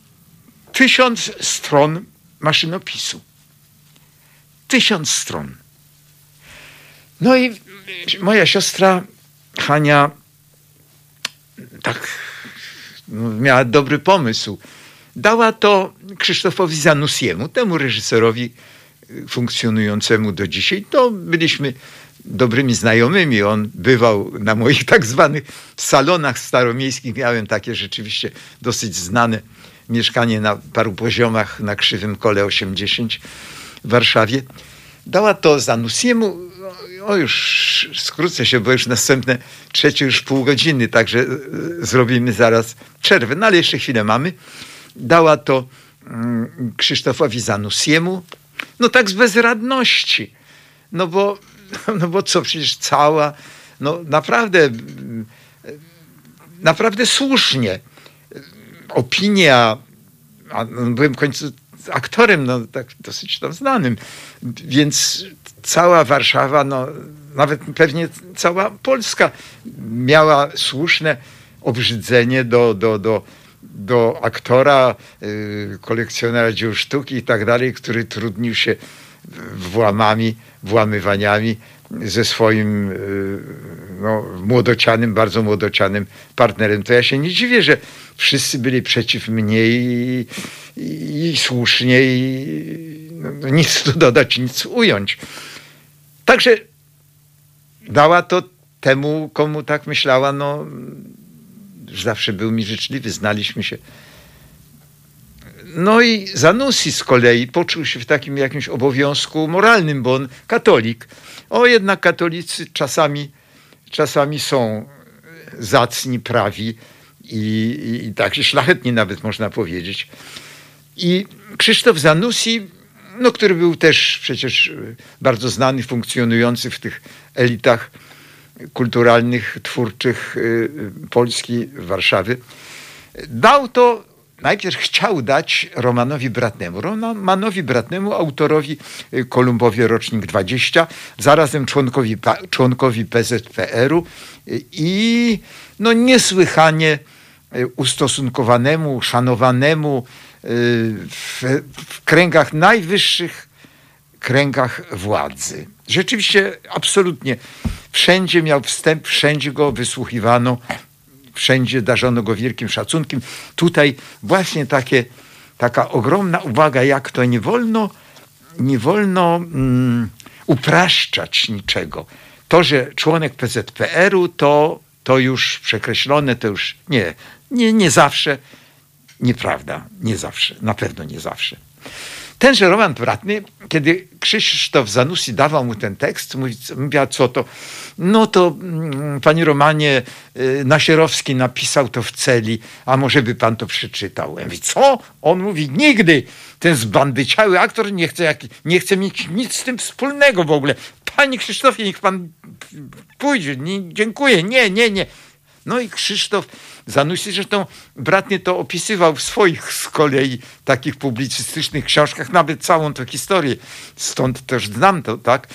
tysiąc stron maszynopisu. Tysiąc stron. No i moja siostra Hania tak no, miała dobry pomysł. Dała to Krzysztofowi Zanussiemu, temu reżyserowi funkcjonującemu do dzisiaj. To byliśmy dobrymi znajomymi. On bywał na moich tak zwanych salonach staromiejskich. Miałem takie rzeczywiście dosyć znane mieszkanie na paru poziomach na Krzywym Kole 80 w Warszawie. Dała to Zanussiemu, o już skrócę się, bo już następne trzecie już pół godziny, także e, zrobimy zaraz przerwę, no ale jeszcze chwilę mamy. Dała to mm, Krzysztofowi Zanussiemu, no tak z bezradności, no bo, no bo co, przecież cała, no naprawdę, naprawdę słusznie. Opinia, a no, byłem w końcu aktorem, no tak dosyć tam znanym, więc cała Warszawa, no nawet pewnie cała Polska miała słuszne obrzydzenie do, do, do, do aktora, yy, kolekcjonera dzieł sztuki i tak dalej, który trudnił się włamami, włamywaniami ze swoim y, no, młodocianym, bardzo młodocianym partnerem, to ja się nie dziwię, że wszyscy byli przeciw mnie i, i, i słusznie i no, nic tu dodać, nic ująć. Także dała to temu, komu tak myślała, no zawsze był mi życzliwy, znaliśmy się. No i Zanussi z kolei poczuł się w takim jakimś obowiązku moralnym, bo on katolik. O, jednak katolicy czasami, czasami są zacni, prawi i, i, i tak szlachetni nawet można powiedzieć. I Krzysztof Zanussi, no, który był też przecież bardzo znany, funkcjonujący w tych elitach kulturalnych, twórczych y, Polski, Warszawy, dał to najpierw chciał dać Romanowi Bratnemu. Romanowi Bratnemu, autorowi y, Kolumbowie Rocznik 20, zarazem członkowi, członkowi PZPR-u y, i no niesłychanie ustosunkowanemu, szanowanemu w, w kręgach najwyższych kręgach władzy. Rzeczywiście, absolutnie Wszędzie miał wstęp, wszędzie go wysłuchiwano, wszędzie darzono go wielkim szacunkiem. Tutaj właśnie takie, taka ogromna uwaga, jak to nie wolno, nie wolno um, upraszczać niczego. To, że członek PZPR-u to, to już przekreślone, to już nie, nie, nie zawsze. Nieprawda, nie zawsze, na pewno nie zawsze. Tenże Roman Bratny, kiedy Krzysztof Zanussi dawał mu ten tekst, mówi, mówiła, co to? No to, mm, panie Romanie, y, Nasierowski napisał to w celi, a może by pan to przeczytał? Ja mówię, co? On mówi, nigdy. Ten zbandyciały aktor nie chce, nie chce mieć nic z tym wspólnego w ogóle. Panie Krzysztofie, niech pan pójdzie. Nie, dziękuję. Nie, nie, nie. No i Krzysztof Zanussi, zresztą bratnie to opisywał w swoich z kolei takich publicystycznych książkach, nawet całą tę historię, stąd też znam to, tak,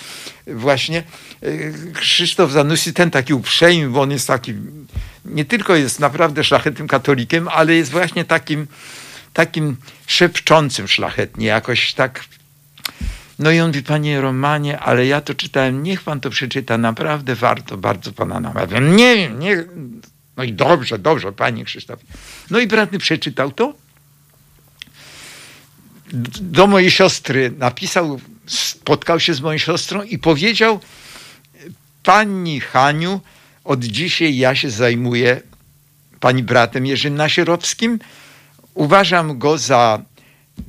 właśnie e, Krzysztof Zanussi, ten taki uprzejmy, bo on jest taki, nie tylko jest naprawdę szlachetnym katolikiem, ale jest właśnie takim, takim szepczącym szlachetnie, jakoś tak no i on mówi, panie Romanie, ale ja to czytałem, niech pan to przeczyta, naprawdę warto, bardzo pana namawiam. Nie, nie, no i dobrze, dobrze, panie Krzysztof. No i bratny przeczytał to. Do mojej siostry napisał, spotkał się z moją siostrą i powiedział, pani Haniu, od dzisiaj ja się zajmuję pani bratem Jerzym Nasierowskim. Uważam go za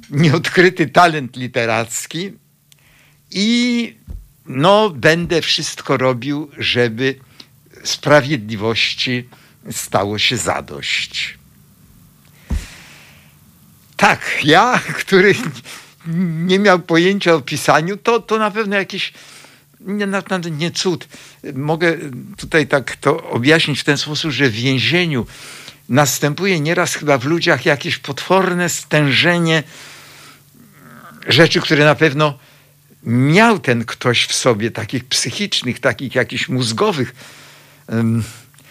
nieodkryty talent literacki i no, będę wszystko robił, żeby sprawiedliwości stało się zadość. Tak, ja, który nie miał pojęcia o pisaniu, to, to na pewno jakiś nie, nie cud. Mogę tutaj tak to objaśnić w ten sposób, że w więzieniu następuje nieraz chyba w ludziach jakieś potworne stężenie rzeczy, które na pewno miał ten ktoś w sobie, takich psychicznych, takich jakichś mózgowych.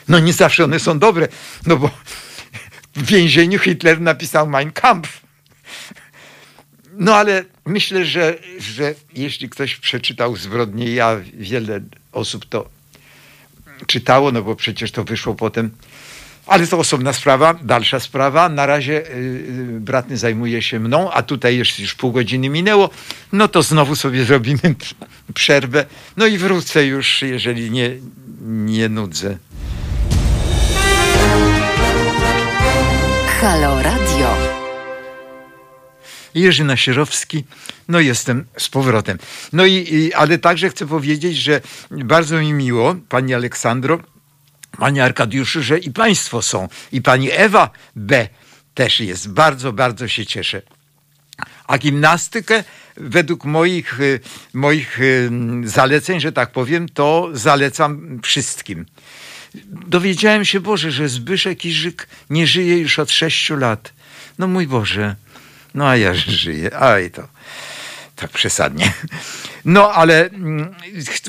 No nie zawsze one są dobre, no bo w więzieniu Hitler napisał Mein Kampf. No ale myślę, że, że jeśli ktoś przeczytał zbrodnie, ja wiele osób to czytało, no bo przecież to wyszło potem ale to osobna sprawa, dalsza sprawa. Na razie yy, bratny zajmuje się mną, a tutaj już, już pół godziny minęło. No to znowu sobie zrobimy przerwę. No i wrócę już, jeżeli nie, nie nudzę. Halo Radio. Jerzy Nasierowski, no jestem z powrotem. No i, i, ale także chcę powiedzieć, że bardzo mi miło, pani Aleksandro, Panie Arkadiuszu, że i Państwo są. I Pani Ewa B. też jest. Bardzo, bardzo się cieszę. A gimnastykę według moich, y, moich y, zaleceń, że tak powiem, to zalecam wszystkim. Dowiedziałem się, Boże, że Zbyszek Iżyk nie żyje już od sześciu lat. No mój Boże, no a ja żyję. Aj to tak przesadnie. No ale mm,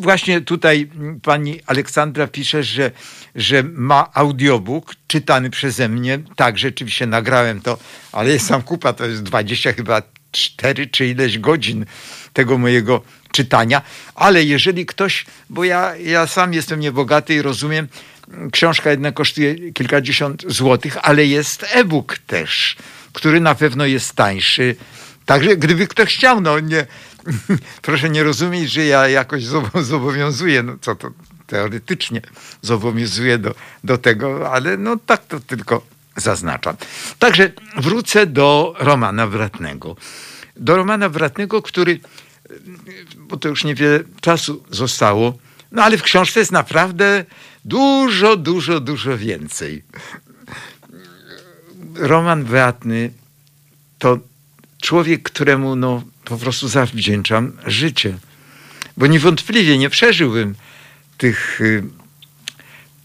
właśnie tutaj pani Aleksandra pisze, że, że ma audiobook czytany przeze mnie. Tak, rzeczywiście nagrałem to, ale jest sam kupa, to jest 20 chyba cztery czy ileś godzin tego mojego czytania, ale jeżeli ktoś, bo ja, ja sam jestem niebogaty i rozumiem, książka jedna kosztuje kilkadziesiąt złotych, ale jest e-book też, który na pewno jest tańszy. Także gdyby ktoś chciał, no nie, proszę nie rozumieć, że ja jakoś zobowiązuję, no co to teoretycznie zobowiązuję do, do tego, ale no tak to tylko zaznaczam. Także wrócę do Romana Wratnego. Do Romana Wratnego, który, bo to już niewiele czasu zostało, no ale w książce jest naprawdę dużo, dużo, dużo więcej. Roman Wratny to człowiek, któremu no, po prostu zawdzięczam życie. Bo niewątpliwie nie przeżyłbym tych,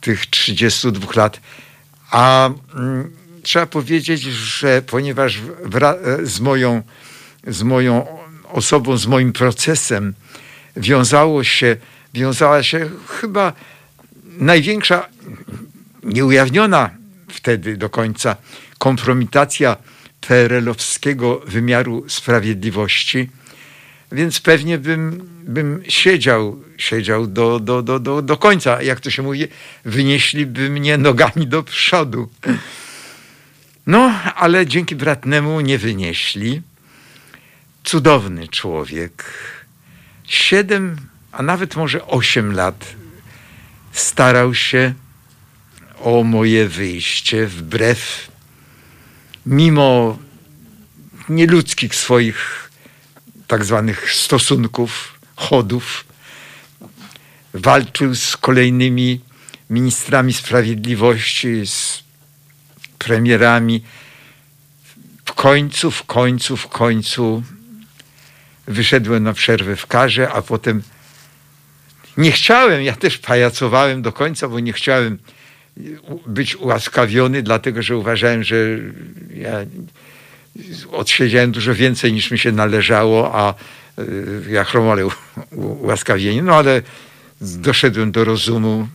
tych 32 lat. A mm, trzeba powiedzieć, że ponieważ z moją, z moją osobą, z moim procesem wiązało się, wiązała się chyba największa, nieujawniona wtedy do końca kompromitacja PRL-owskiego wymiaru sprawiedliwości, więc pewnie bym, bym siedział, siedział do, do, do, do, do końca. Jak to się mówi, wynieśliby mnie nogami do przodu. No, ale dzięki bratnemu nie wynieśli. Cudowny człowiek. Siedem, a nawet może osiem lat starał się o moje wyjście wbrew, mimo nieludzkich swoich tak zwanych stosunków, chodów. Walczył z kolejnymi ministrami sprawiedliwości, z premierami. W końcu, w końcu, w końcu wyszedłem na przerwę w karze, a potem nie chciałem, ja też pajacowałem do końca, bo nie chciałem być ułaskawiony, dlatego że uważałem, że ja odsiedziałem dużo więcej niż mi się należało, a y, ja chromolę ułaskawienie. No ale doszedłem do rozumu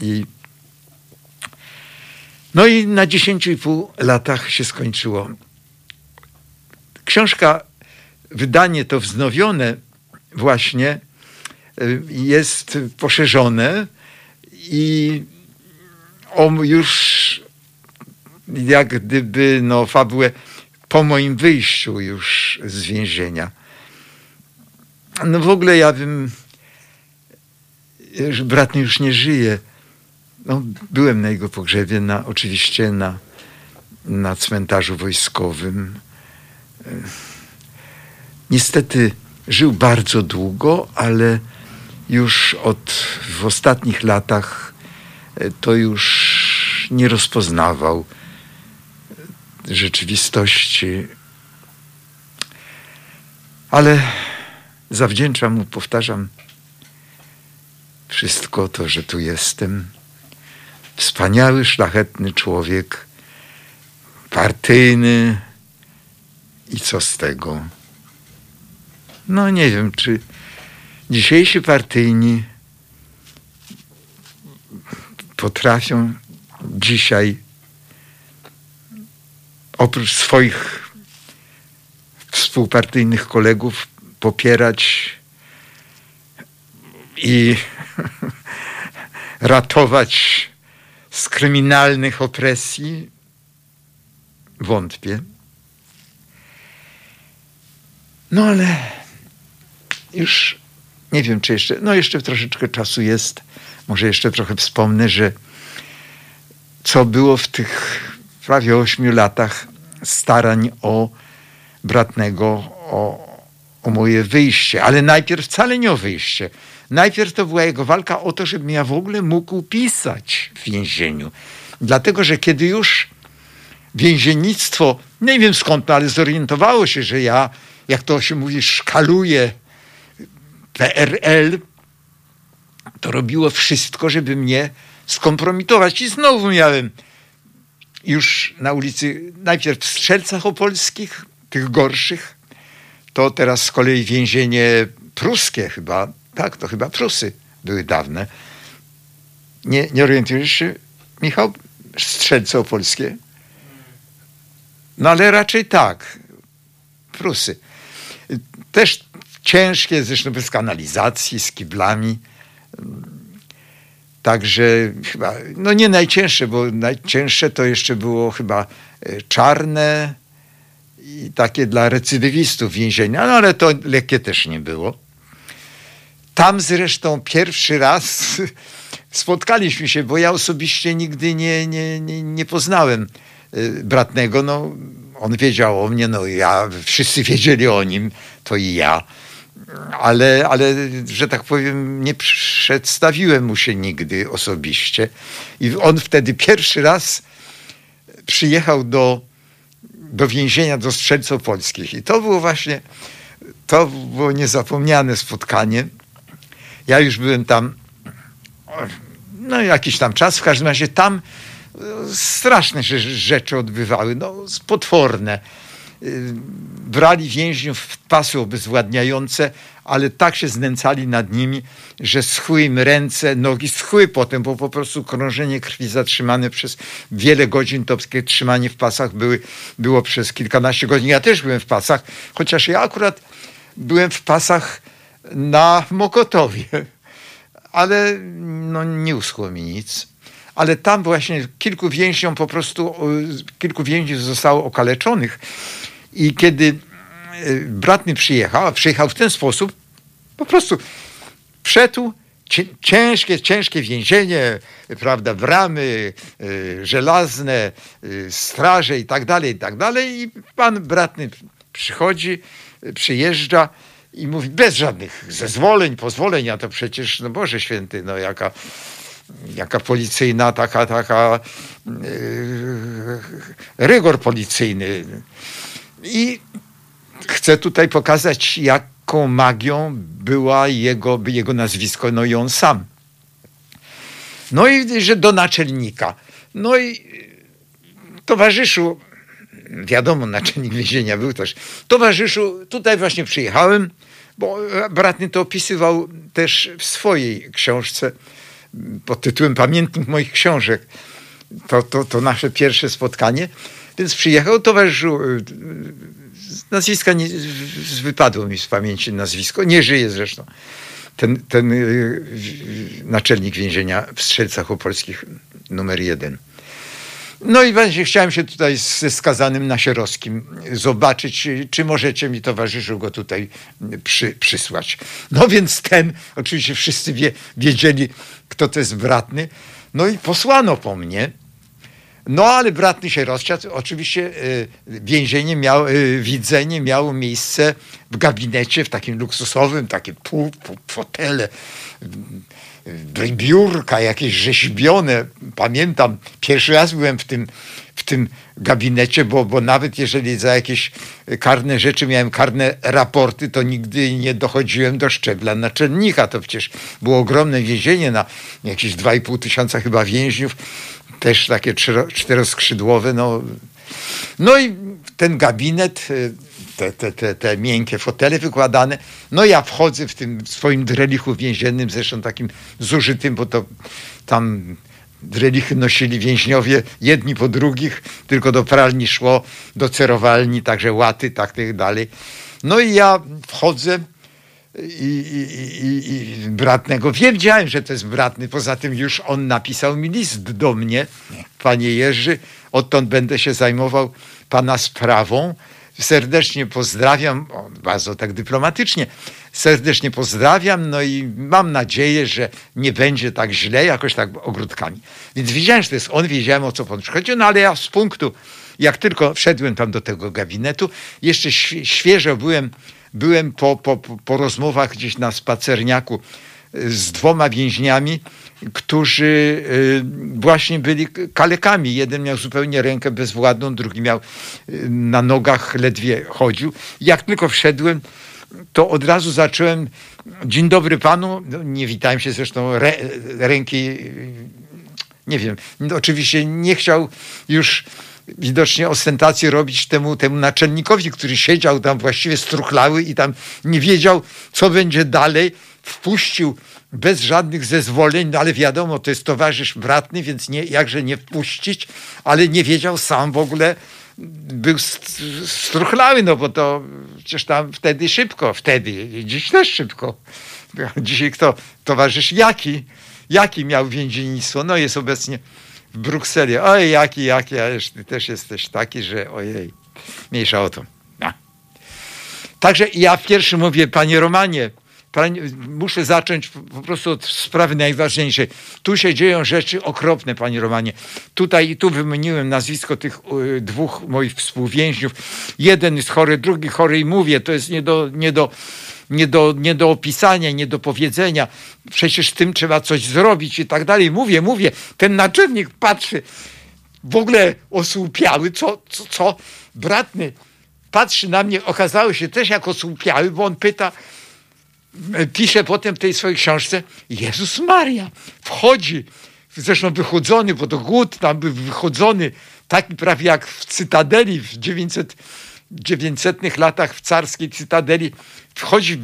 i no i na 10,5 latach się skończyło. Książka, wydanie to wznowione właśnie y, jest poszerzone i on już jak gdyby no fabułę po moim wyjściu już z więzienia. No w ogóle ja bym, brat już nie żyje. No, byłem na jego pogrzebie, na, oczywiście na, na cmentarzu wojskowym. Niestety żył bardzo długo, ale już od w ostatnich latach e, to już nie rozpoznawał rzeczywistości. Ale zawdzięczam mu, powtarzam, wszystko to, że tu jestem. Wspaniały, szlachetny człowiek, partyjny i co z tego? No nie wiem, czy dzisiejsi partyjni potrafią dzisiaj oprócz swoich współpartyjnych kolegów popierać i ratować z kryminalnych opresji? Wątpię. No ale już nie wiem, czy jeszcze, no jeszcze troszeczkę czasu jest. Może jeszcze trochę wspomnę, że co było w tych prawie ośmiu latach starań o bratnego, o, o moje wyjście. Ale najpierw wcale nie o wyjście. Najpierw to była jego walka o to, żebym ja w ogóle mógł pisać w więzieniu. Dlatego, że kiedy już więziennictwo, nie wiem skąd, no, ale zorientowało się, że ja, jak to się mówi, szkaluję PRL, to robiło wszystko, żeby mnie skompromitować. I znowu miałem już na ulicy, najpierw w Strzelcach Opolskich, tych gorszych, to teraz z kolei więzienie pruskie chyba, tak, to chyba Prusy były dawne. Nie, nie orientujesz się, Michał? Strzelce Opolskie? No ale raczej tak. Prusy. Też ciężkie, zresztą bez kanalizacji, z kiblami. Także chyba, no nie najcięższe, bo najcięższe to jeszcze było chyba e, czarne i takie dla recydywistów więzienia, no ale to lekkie też nie było. Tam zresztą pierwszy raz spotkaliśmy się, bo ja osobiście nigdy nie, nie, nie, nie poznałem y, bratnego. No, on wiedział o mnie, no ja, wszyscy wiedzieli o nim, to i ja. Ale, ale, że tak powiem, nie przedstawiłem mu się nigdy osobiście. I on wtedy pierwszy raz przyjechał do, do więzienia, do strzelców polskich. I to było właśnie, to było niezapomniane spotkanie. Ja już byłem tam no jakiś tam czas, w każdym razie tam e, straszne się rzeczy odbywały, no potworne. E, brali więźniów w pasy obezwładniające, ale tak się znęcali nad nimi, że schły im ręce, nogi, schły potem, bo po prostu krążenie krwi zatrzymane przez wiele godzin, to trzymanie w pasach były, było przez kilkanaście godzin. Ja też byłem w pasach, chociaż ja akurat byłem w pasach na Mokotowie ale no, nie uschło mi nic. Ale tam właśnie kilku więźniom po prostu, kilku więźniów zostało okaleczonych i kiedy e, brat mi przyjechał, a przyjechał w ten sposób, po prostu wszedł, ciężkie, ciężkie więzienie, prawda, bramy e, żelazne, e, straże i tak dalej, i tak dalej. I pan bratny przychodzi, przyjeżdża i mówi bez żadnych zezwoleń, pozwoleń, a to przecież, no Boże Święty, no jaka, jaka policyjna, taka, taka yy, rygor policyjny. I chcę tutaj pokazać, jaką magią była jego, jego nazwisko, no i on sam. No i że do naczelnika. No i towarzyszu, wiadomo, naczelnik więzienia był też. Towarzyszu, tutaj właśnie przyjechałem, bo Bratny to opisywał też w swojej książce pod tytułem Pamiętnik moich książek. To, to, to nasze pierwsze spotkanie. Więc przyjechał towarzyszu, y, nazwiska nie, wypadło mi z pamięci nazwisko, nie żyje zresztą. Ten, ten y, naczelnik więzienia w Strzelcach Opolskich numer jeden. No i właśnie chciałem się tutaj ze skazanym Nasierowskim zobaczyć, czy możecie mi towarzyszu go tutaj przy, przysłać. No więc ten, oczywiście wszyscy wie, wiedzieli, kto to jest bratny. No i posłano po mnie. No ale bratny się rozsiadł. Oczywiście y, więzienie miało, y, widzenie miało miejsce w gabinecie, w takim luksusowym, takie pół, pół fotele, biurka jakieś rzeźbione. Pamiętam, pierwszy raz byłem w tym, w tym gabinecie, bo, bo nawet jeżeli za jakieś karne rzeczy miałem karne raporty, to nigdy nie dochodziłem do szczebla naczelnika. To przecież było ogromne więzienie na jakieś 2,5 tysiąca chyba więźniów, też takie czteroskrzydłowe. No, no i ten gabinet te, te, te, te miękkie fotele wykładane. No ja wchodzę w tym swoim drelichu więziennym, zresztą takim zużytym, bo to tam drelichy nosili więźniowie jedni po drugich, tylko do pralni szło, do cerowalni, także łaty, tak, tak dalej. No i ja wchodzę i, i, i, i bratnego. Wiedziałem, że to jest bratny. Poza tym już on napisał mi list do mnie, panie Jerzy, odtąd będę się zajmował pana sprawą serdecznie pozdrawiam, o, bardzo tak dyplomatycznie, serdecznie pozdrawiam, no i mam nadzieję, że nie będzie tak źle, jakoś tak ogródkami. Więc wiedziałem, że to jest on, wiedziałem o co pan przychodzi, no ale ja z punktu, jak tylko wszedłem tam do tego gabinetu, jeszcze świeżo byłem, byłem po, po, po rozmowach gdzieś na spacerniaku z dwoma więźniami, którzy y, właśnie byli kalekami. Jeden miał zupełnie rękę bezwładną, drugi miał y, na nogach ledwie chodził. Jak tylko wszedłem, to od razu zacząłem dzień dobry panu. No, nie witałem się zresztą re, ręki, nie wiem, oczywiście nie chciał już widocznie ostentację robić temu, temu naczelnikowi, który siedział tam właściwie struchlały i tam nie wiedział, co będzie dalej. Wpuścił bez żadnych zezwoleń, no ale wiadomo, to jest towarzysz bratny, więc nie, jakże nie wpuścić, ale nie wiedział sam w ogóle, był struchlały, no bo to przecież tam wtedy szybko, wtedy, dziś też szybko. Dzisiaj kto? Towarzysz Jaki. Jaki miał więziennictwo? No jest obecnie w Brukseli. Oj, Jaki, Jaki, a ty też jesteś taki, że ojej, mniejsza o to. No. Także ja pierwszy mówię, panie Romanie, muszę zacząć po prostu od sprawy najważniejszej. Tu się dzieją rzeczy okropne, panie Romanie. Tutaj i tu wymieniłem nazwisko tych dwóch moich współwięźniów. Jeden jest chory, drugi chory i mówię, to jest nie do, nie do, nie do, nie do opisania, nie do powiedzenia. Przecież z tym trzeba coś zrobić i tak dalej. Mówię, mówię. Ten naczelnik patrzy, w ogóle osłupiały, co, co, co? Bratny patrzy na mnie, okazało się też jak osłupiały, bo on pyta, pisze potem w tej swojej książce, Jezus Maria, wchodzi, zresztą wychodzony, bo to głód tam był wychodzony, taki prawie jak w Cytadeli w 900, 900 latach w carskiej Cytadeli, wchodzi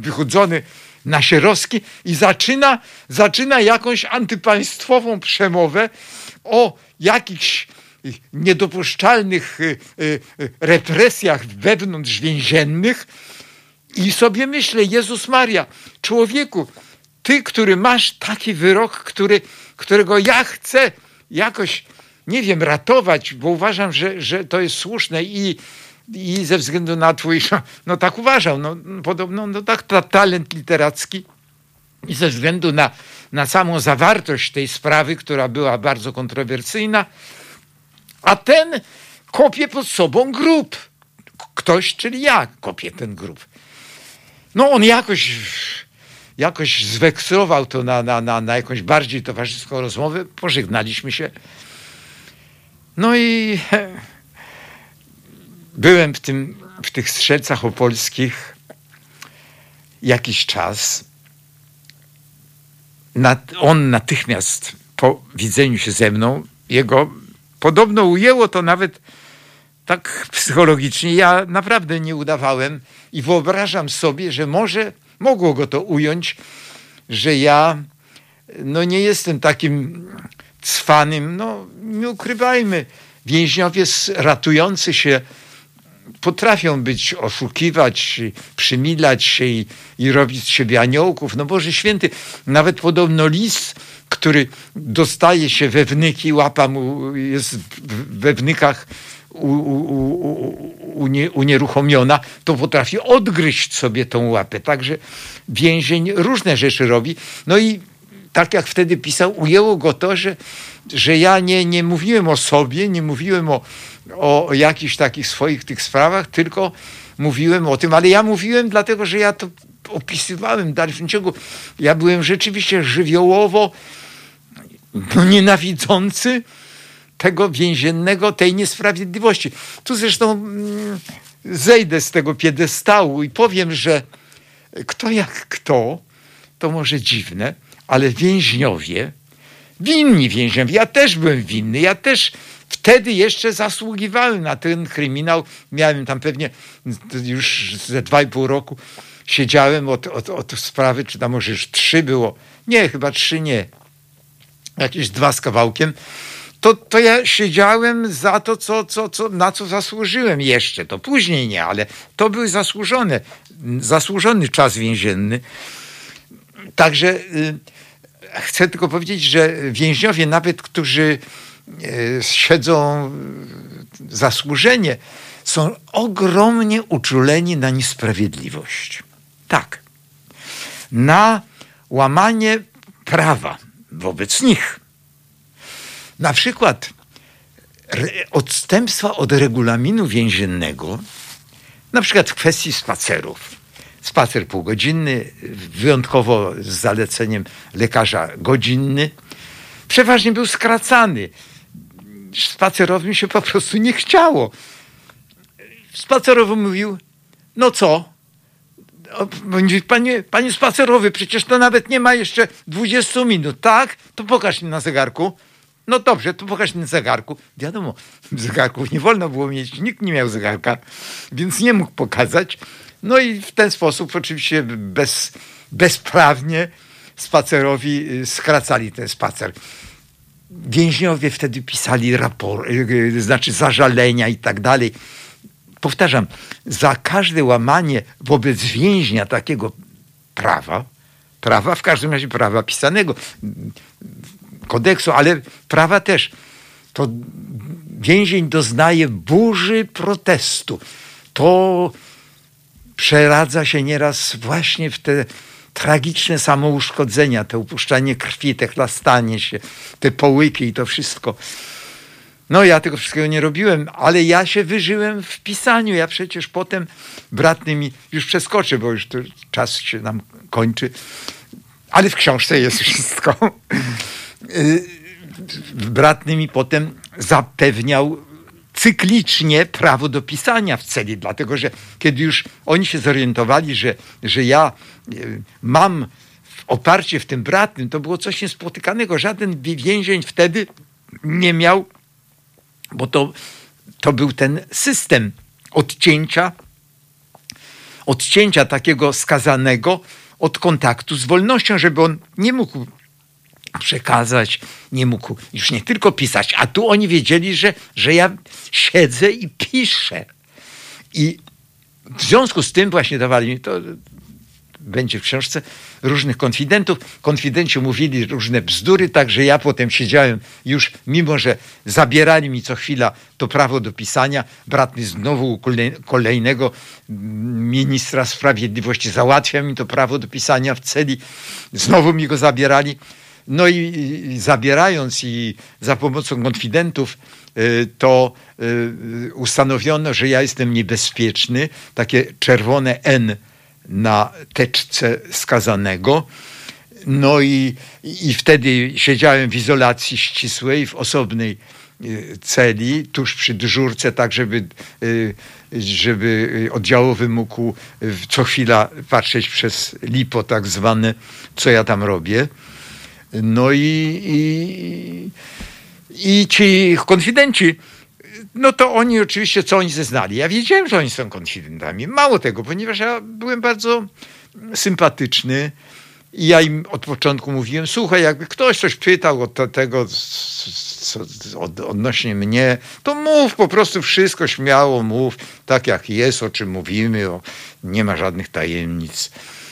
wychodzony na Sierowski i zaczyna, zaczyna jakąś antypaństwową przemowę o jakichś niedopuszczalnych y, y, y, represjach wewnątrz więziennych, i sobie myślę, Jezus Maria, człowieku, ty, który masz taki wyrok, który, którego ja chcę jakoś, nie wiem, ratować, bo uważam, że, że to jest słuszne i, i ze względu na twój, no tak uważam, no, podobno, no tak, ta, talent literacki i ze względu na, na samą zawartość tej sprawy, która była bardzo kontrowersyjna, a ten kopie pod sobą grób. Ktoś, czyli ja, kopię ten grób. No on jakoś, jakoś zwekslował to na, na, na, na jakąś bardziej towarzyską rozmowę. Pożegnaliśmy się. No i byłem w, tym, w tych strzelcach opolskich jakiś czas. on natychmiast po widzeniu się ze mną, jego podobno ujęło to nawet tak psychologicznie. Ja naprawdę nie udawałem i wyobrażam sobie, że może mogło go to ująć, że ja no nie jestem takim cwanym, no nie ukrywajmy, więźniowie ratujący się potrafią być, oszukiwać, przymilać się i, i robić z siebie aniołków. No Boże Święty, nawet podobno lis, który dostaje się we wnyki, łapa mu jest we wnykach u, u, unie, unieruchomiona, to potrafi odgryźć sobie tą łapę. Także więzień różne rzeczy robi. No i tak jak wtedy pisał, ujęło go to, że, że ja nie, nie mówiłem o sobie, nie mówiłem o, o jakichś takich swoich tych sprawach, tylko mówiłem o tym, ale ja mówiłem dlatego, że ja to opisywałem w dalszym ciągu. Ja byłem rzeczywiście żywiołowo nienawidzący tego więziennego, tej niesprawiedliwości. Tu zresztą mm, zejdę z tego piedestału i powiem, że kto jak kto, to może dziwne, ale więźniowie, winni więźniowie, ja też byłem winny, ja też wtedy jeszcze zasługiwałem na ten kryminał. Miałem tam pewnie już ze dwa i pół roku siedziałem od, od, od sprawy, czy tam może już trzy było. Nie, chyba trzy nie. Jakieś dwa z kawałkiem to, to ja siedziałem za to, co, co, co, na co zasłużyłem jeszcze. To później nie, ale to był zasłużony, zasłużony czas więzienny. Także y, chcę tylko powiedzieć, że więźniowie, nawet którzy y, siedzą y, zasłużenie, są ogromnie uczuleni na niesprawiedliwość. Tak. Na łamanie prawa wobec nich na przykład odstępstwa od regulaminu więziennego, na przykład w kwestii spacerów. Spacer półgodzinny, wyjątkowo z zaleceniem lekarza godzinny, przeważnie był skracany. Spacerowym się po prostu nie chciało. Spacerowy mówił, no co? Panie, panie spacerowy, przecież to nawet nie ma jeszcze 20 minut, tak? To pokaż mi na zegarku. No dobrze, to pokaż na zegarku. Wiadomo, zegarków nie wolno było mieć, nikt nie miał zegarka, więc nie mógł pokazać. No i w ten sposób oczywiście bez, bezprawnie spacerowi y, skracali ten spacer. Więźniowie wtedy pisali raport, y, y, znaczy zażalenia i tak dalej. powtarzam, za każde łamanie wobec więźnia takiego prawa, prawa, w każdym razie prawa pisanego, kodeksu, ale prawa też, to więzień doznaje burzy protestu. To przeradza się nieraz właśnie w te tragiczne samouszkodzenia, to upuszczanie krwi, te chlastanie się, te połyki i to wszystko. No ja tego wszystkiego nie robiłem, ale ja się wyżyłem w pisaniu. Ja przecież potem bratny mi, już przeskoczę, bo już czas się nam kończy, ale w książce jest wszystko. Bratny mi potem zapewniał cyklicznie prawo do pisania w celi, dlatego że kiedy już oni się zorientowali, że, że ja e, mam oparcie w tym bratnym, to było coś niespotykanego. Żaden więzień wtedy nie miał, bo to, to był ten system odcięcia, odcięcia takiego skazanego od kontaktu z wolnością, żeby on nie mógł przekazać, nie mógł już nie tylko pisać, a tu oni wiedzieli, że, że ja siedzę i piszę. I w związku z tym właśnie dawali mi to, będzie w książce, różnych konfidentów. Konfidenci mówili różne bzdury, także ja potem siedziałem już, mimo że zabierali mi co chwila to prawo do pisania, brat mi znowu kolejnego ministra sprawiedliwości załatwia mi to prawo do pisania w celi, znowu mi go zabierali. No i, zabierając i za pomocą konfidentów y, to y, ustanowiono, że ja jestem niebezpieczny, takie czerwone N na teczce skazanego. No i, i wtedy siedziałem w izolacji ścisłej, w osobnej y, celi, tuż przy dyżurce, tak żeby, żeby oddziałowy mógł co chwila patrzeć przez lipo tak zwane, co ja tam robię. No i, i, i ci konfidenci, no to oni oczywiście, co oni zeznali? Ja wiedziałem, że oni są konfidentami. Mało tego, ponieważ ja byłem bardzo sympatyczny i ja im od początku mówiłem, słuchaj, jakby ktoś coś pytał od tego co, od, odnośnie mnie, to mów po prostu wszystko śmiało, mów tak jak jest, o czym mówimy, o, nie ma żadnych tajemnic.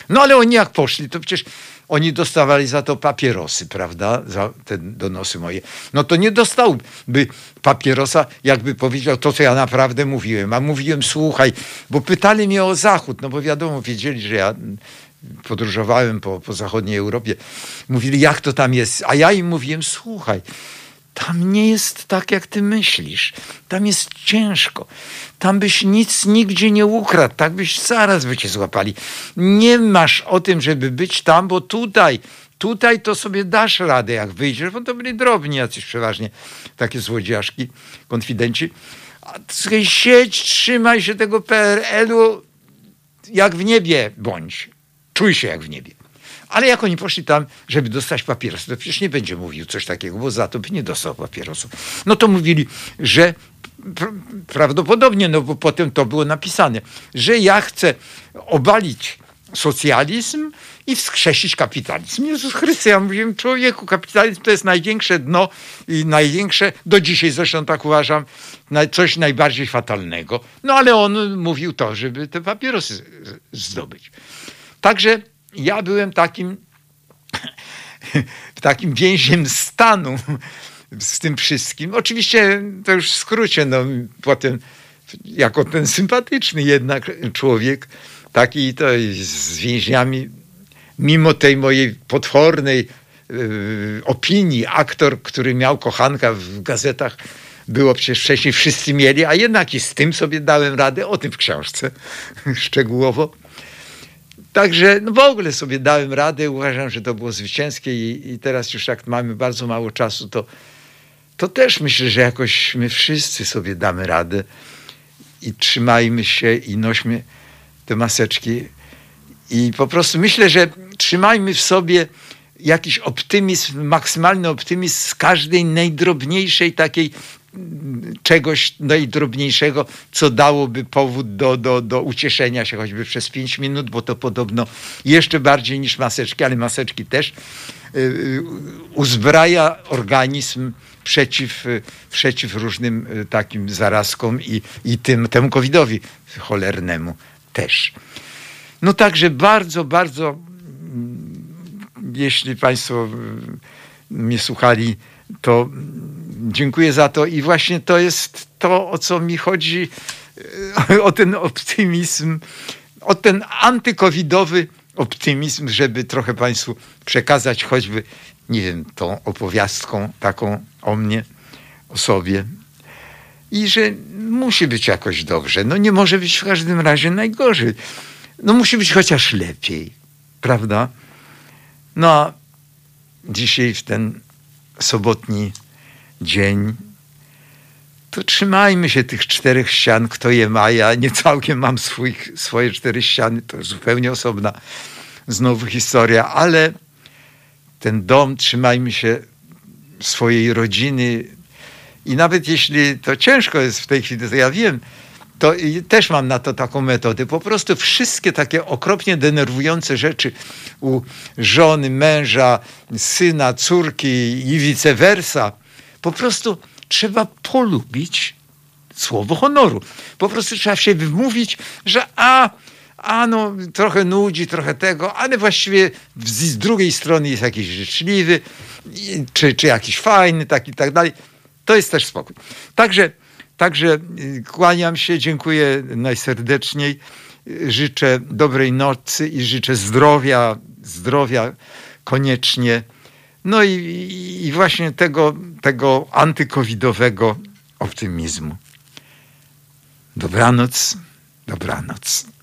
No ale oni jak poszli, to przecież oni dostawali za to papierosy, prawda? Za te donosy moje. No to nie dostałby papierosa, jakby powiedział to, co ja naprawdę mówiłem. A mówiłem, słuchaj, bo pytali mnie o Zachód, no bo wiadomo, wiedzieli, że ja podróżowałem po, po zachodniej Europie. Mówili, jak to tam jest? A ja im mówiłem, słuchaj, tam nie jest tak, jak ty myślisz. Tam jest ciężko. Tam byś nic nigdzie nie ukradł. Tak byś zaraz by cię złapali. Nie masz o tym, żeby być tam, bo tutaj, tutaj to sobie dasz radę, jak wyjdziesz, bo to byli drobni jacyś przeważnie, takie złodziaszki, konfidenci. A siedź, trzymaj się tego PRL-u, jak w niebie bądź. Czuj się jak w niebie. Ale jak oni poszli tam, żeby dostać papierosy, to przecież nie będzie mówił coś takiego, bo za to by nie dostał papierosów. No to mówili, że prawdopodobnie, no bo potem to było napisane, że ja chcę obalić socjalizm i wskrzesić kapitalizm. Jezus Chrystus, ja mówiłem, człowieku, kapitalizm to jest największe dno i największe, do dzisiaj zresztą tak uważam, coś najbardziej fatalnego. No ale on mówił to, żeby te papierosy zdobyć. Także ja byłem takim, takim więźniem stanu z tym wszystkim. Oczywiście to już w skrócie, no potem jako ten sympatyczny jednak człowiek, taki to z więźniami, mimo tej mojej potwornej yy, opinii, aktor, który miał kochanka w gazetach, było przecież wcześniej wszyscy mieli, a jednak i z tym sobie dałem radę, o tym w książce szczegółowo. Także no w ogóle sobie dałem radę, uważam, że to było zwycięskie i, i teraz już jak mamy bardzo mało czasu, to, to też myślę, że jakoś my wszyscy sobie damy radę i trzymajmy się i nośmy te maseczki. I po prostu myślę, że trzymajmy w sobie jakiś optymizm, maksymalny optymizm z każdej najdrobniejszej takiej czegoś najdrobniejszego, co dałoby powód do, do, do ucieszenia się choćby przez 5 minut, bo to podobno jeszcze bardziej niż maseczki, ale maseczki też y, y, uzbraja organizm przeciw, przeciw różnym takim zarazkom i, i tym, temu covidowi cholernemu też. No także bardzo, bardzo, mm, jeśli Państwo mnie słuchali, to dziękuję za to i właśnie to jest to, o co mi chodzi, o ten optymizm, o ten antykowidowy optymizm, żeby trochę Państwu przekazać choćby, nie wiem, tą opowiastką taką o mnie, o sobie. I że musi być jakoś dobrze. No nie może być w każdym razie najgorzej. No musi być chociaż lepiej, prawda? No a dzisiaj w ten sobotni dzień to trzymajmy się tych czterech ścian, kto je ma. Ja nie całkiem mam swoich, swoje cztery ściany, to zupełnie osobna znowu historia, ale ten dom, trzymajmy się swojej rodziny i nawet jeśli to ciężko jest w tej chwili, to ja wiem, to też mam na to taką metodę. Po prostu wszystkie takie okropnie denerwujące rzeczy u żony, męża, syna, córki i vice versa, po prostu trzeba polubić słowo honoru. Po prostu trzeba się wymówić, że a, a no, trochę nudzi, trochę tego, ale właściwie z drugiej strony jest jakiś życzliwy, czy, czy jakiś fajny, taki i tak dalej. To jest też spokój. Także, także y, kłaniam się, dziękuję najserdeczniej. Życzę dobrej nocy i życzę zdrowia, zdrowia koniecznie. No i, i właśnie tego, tego antykowidowego optymizmu. Dobranoc, dobranoc.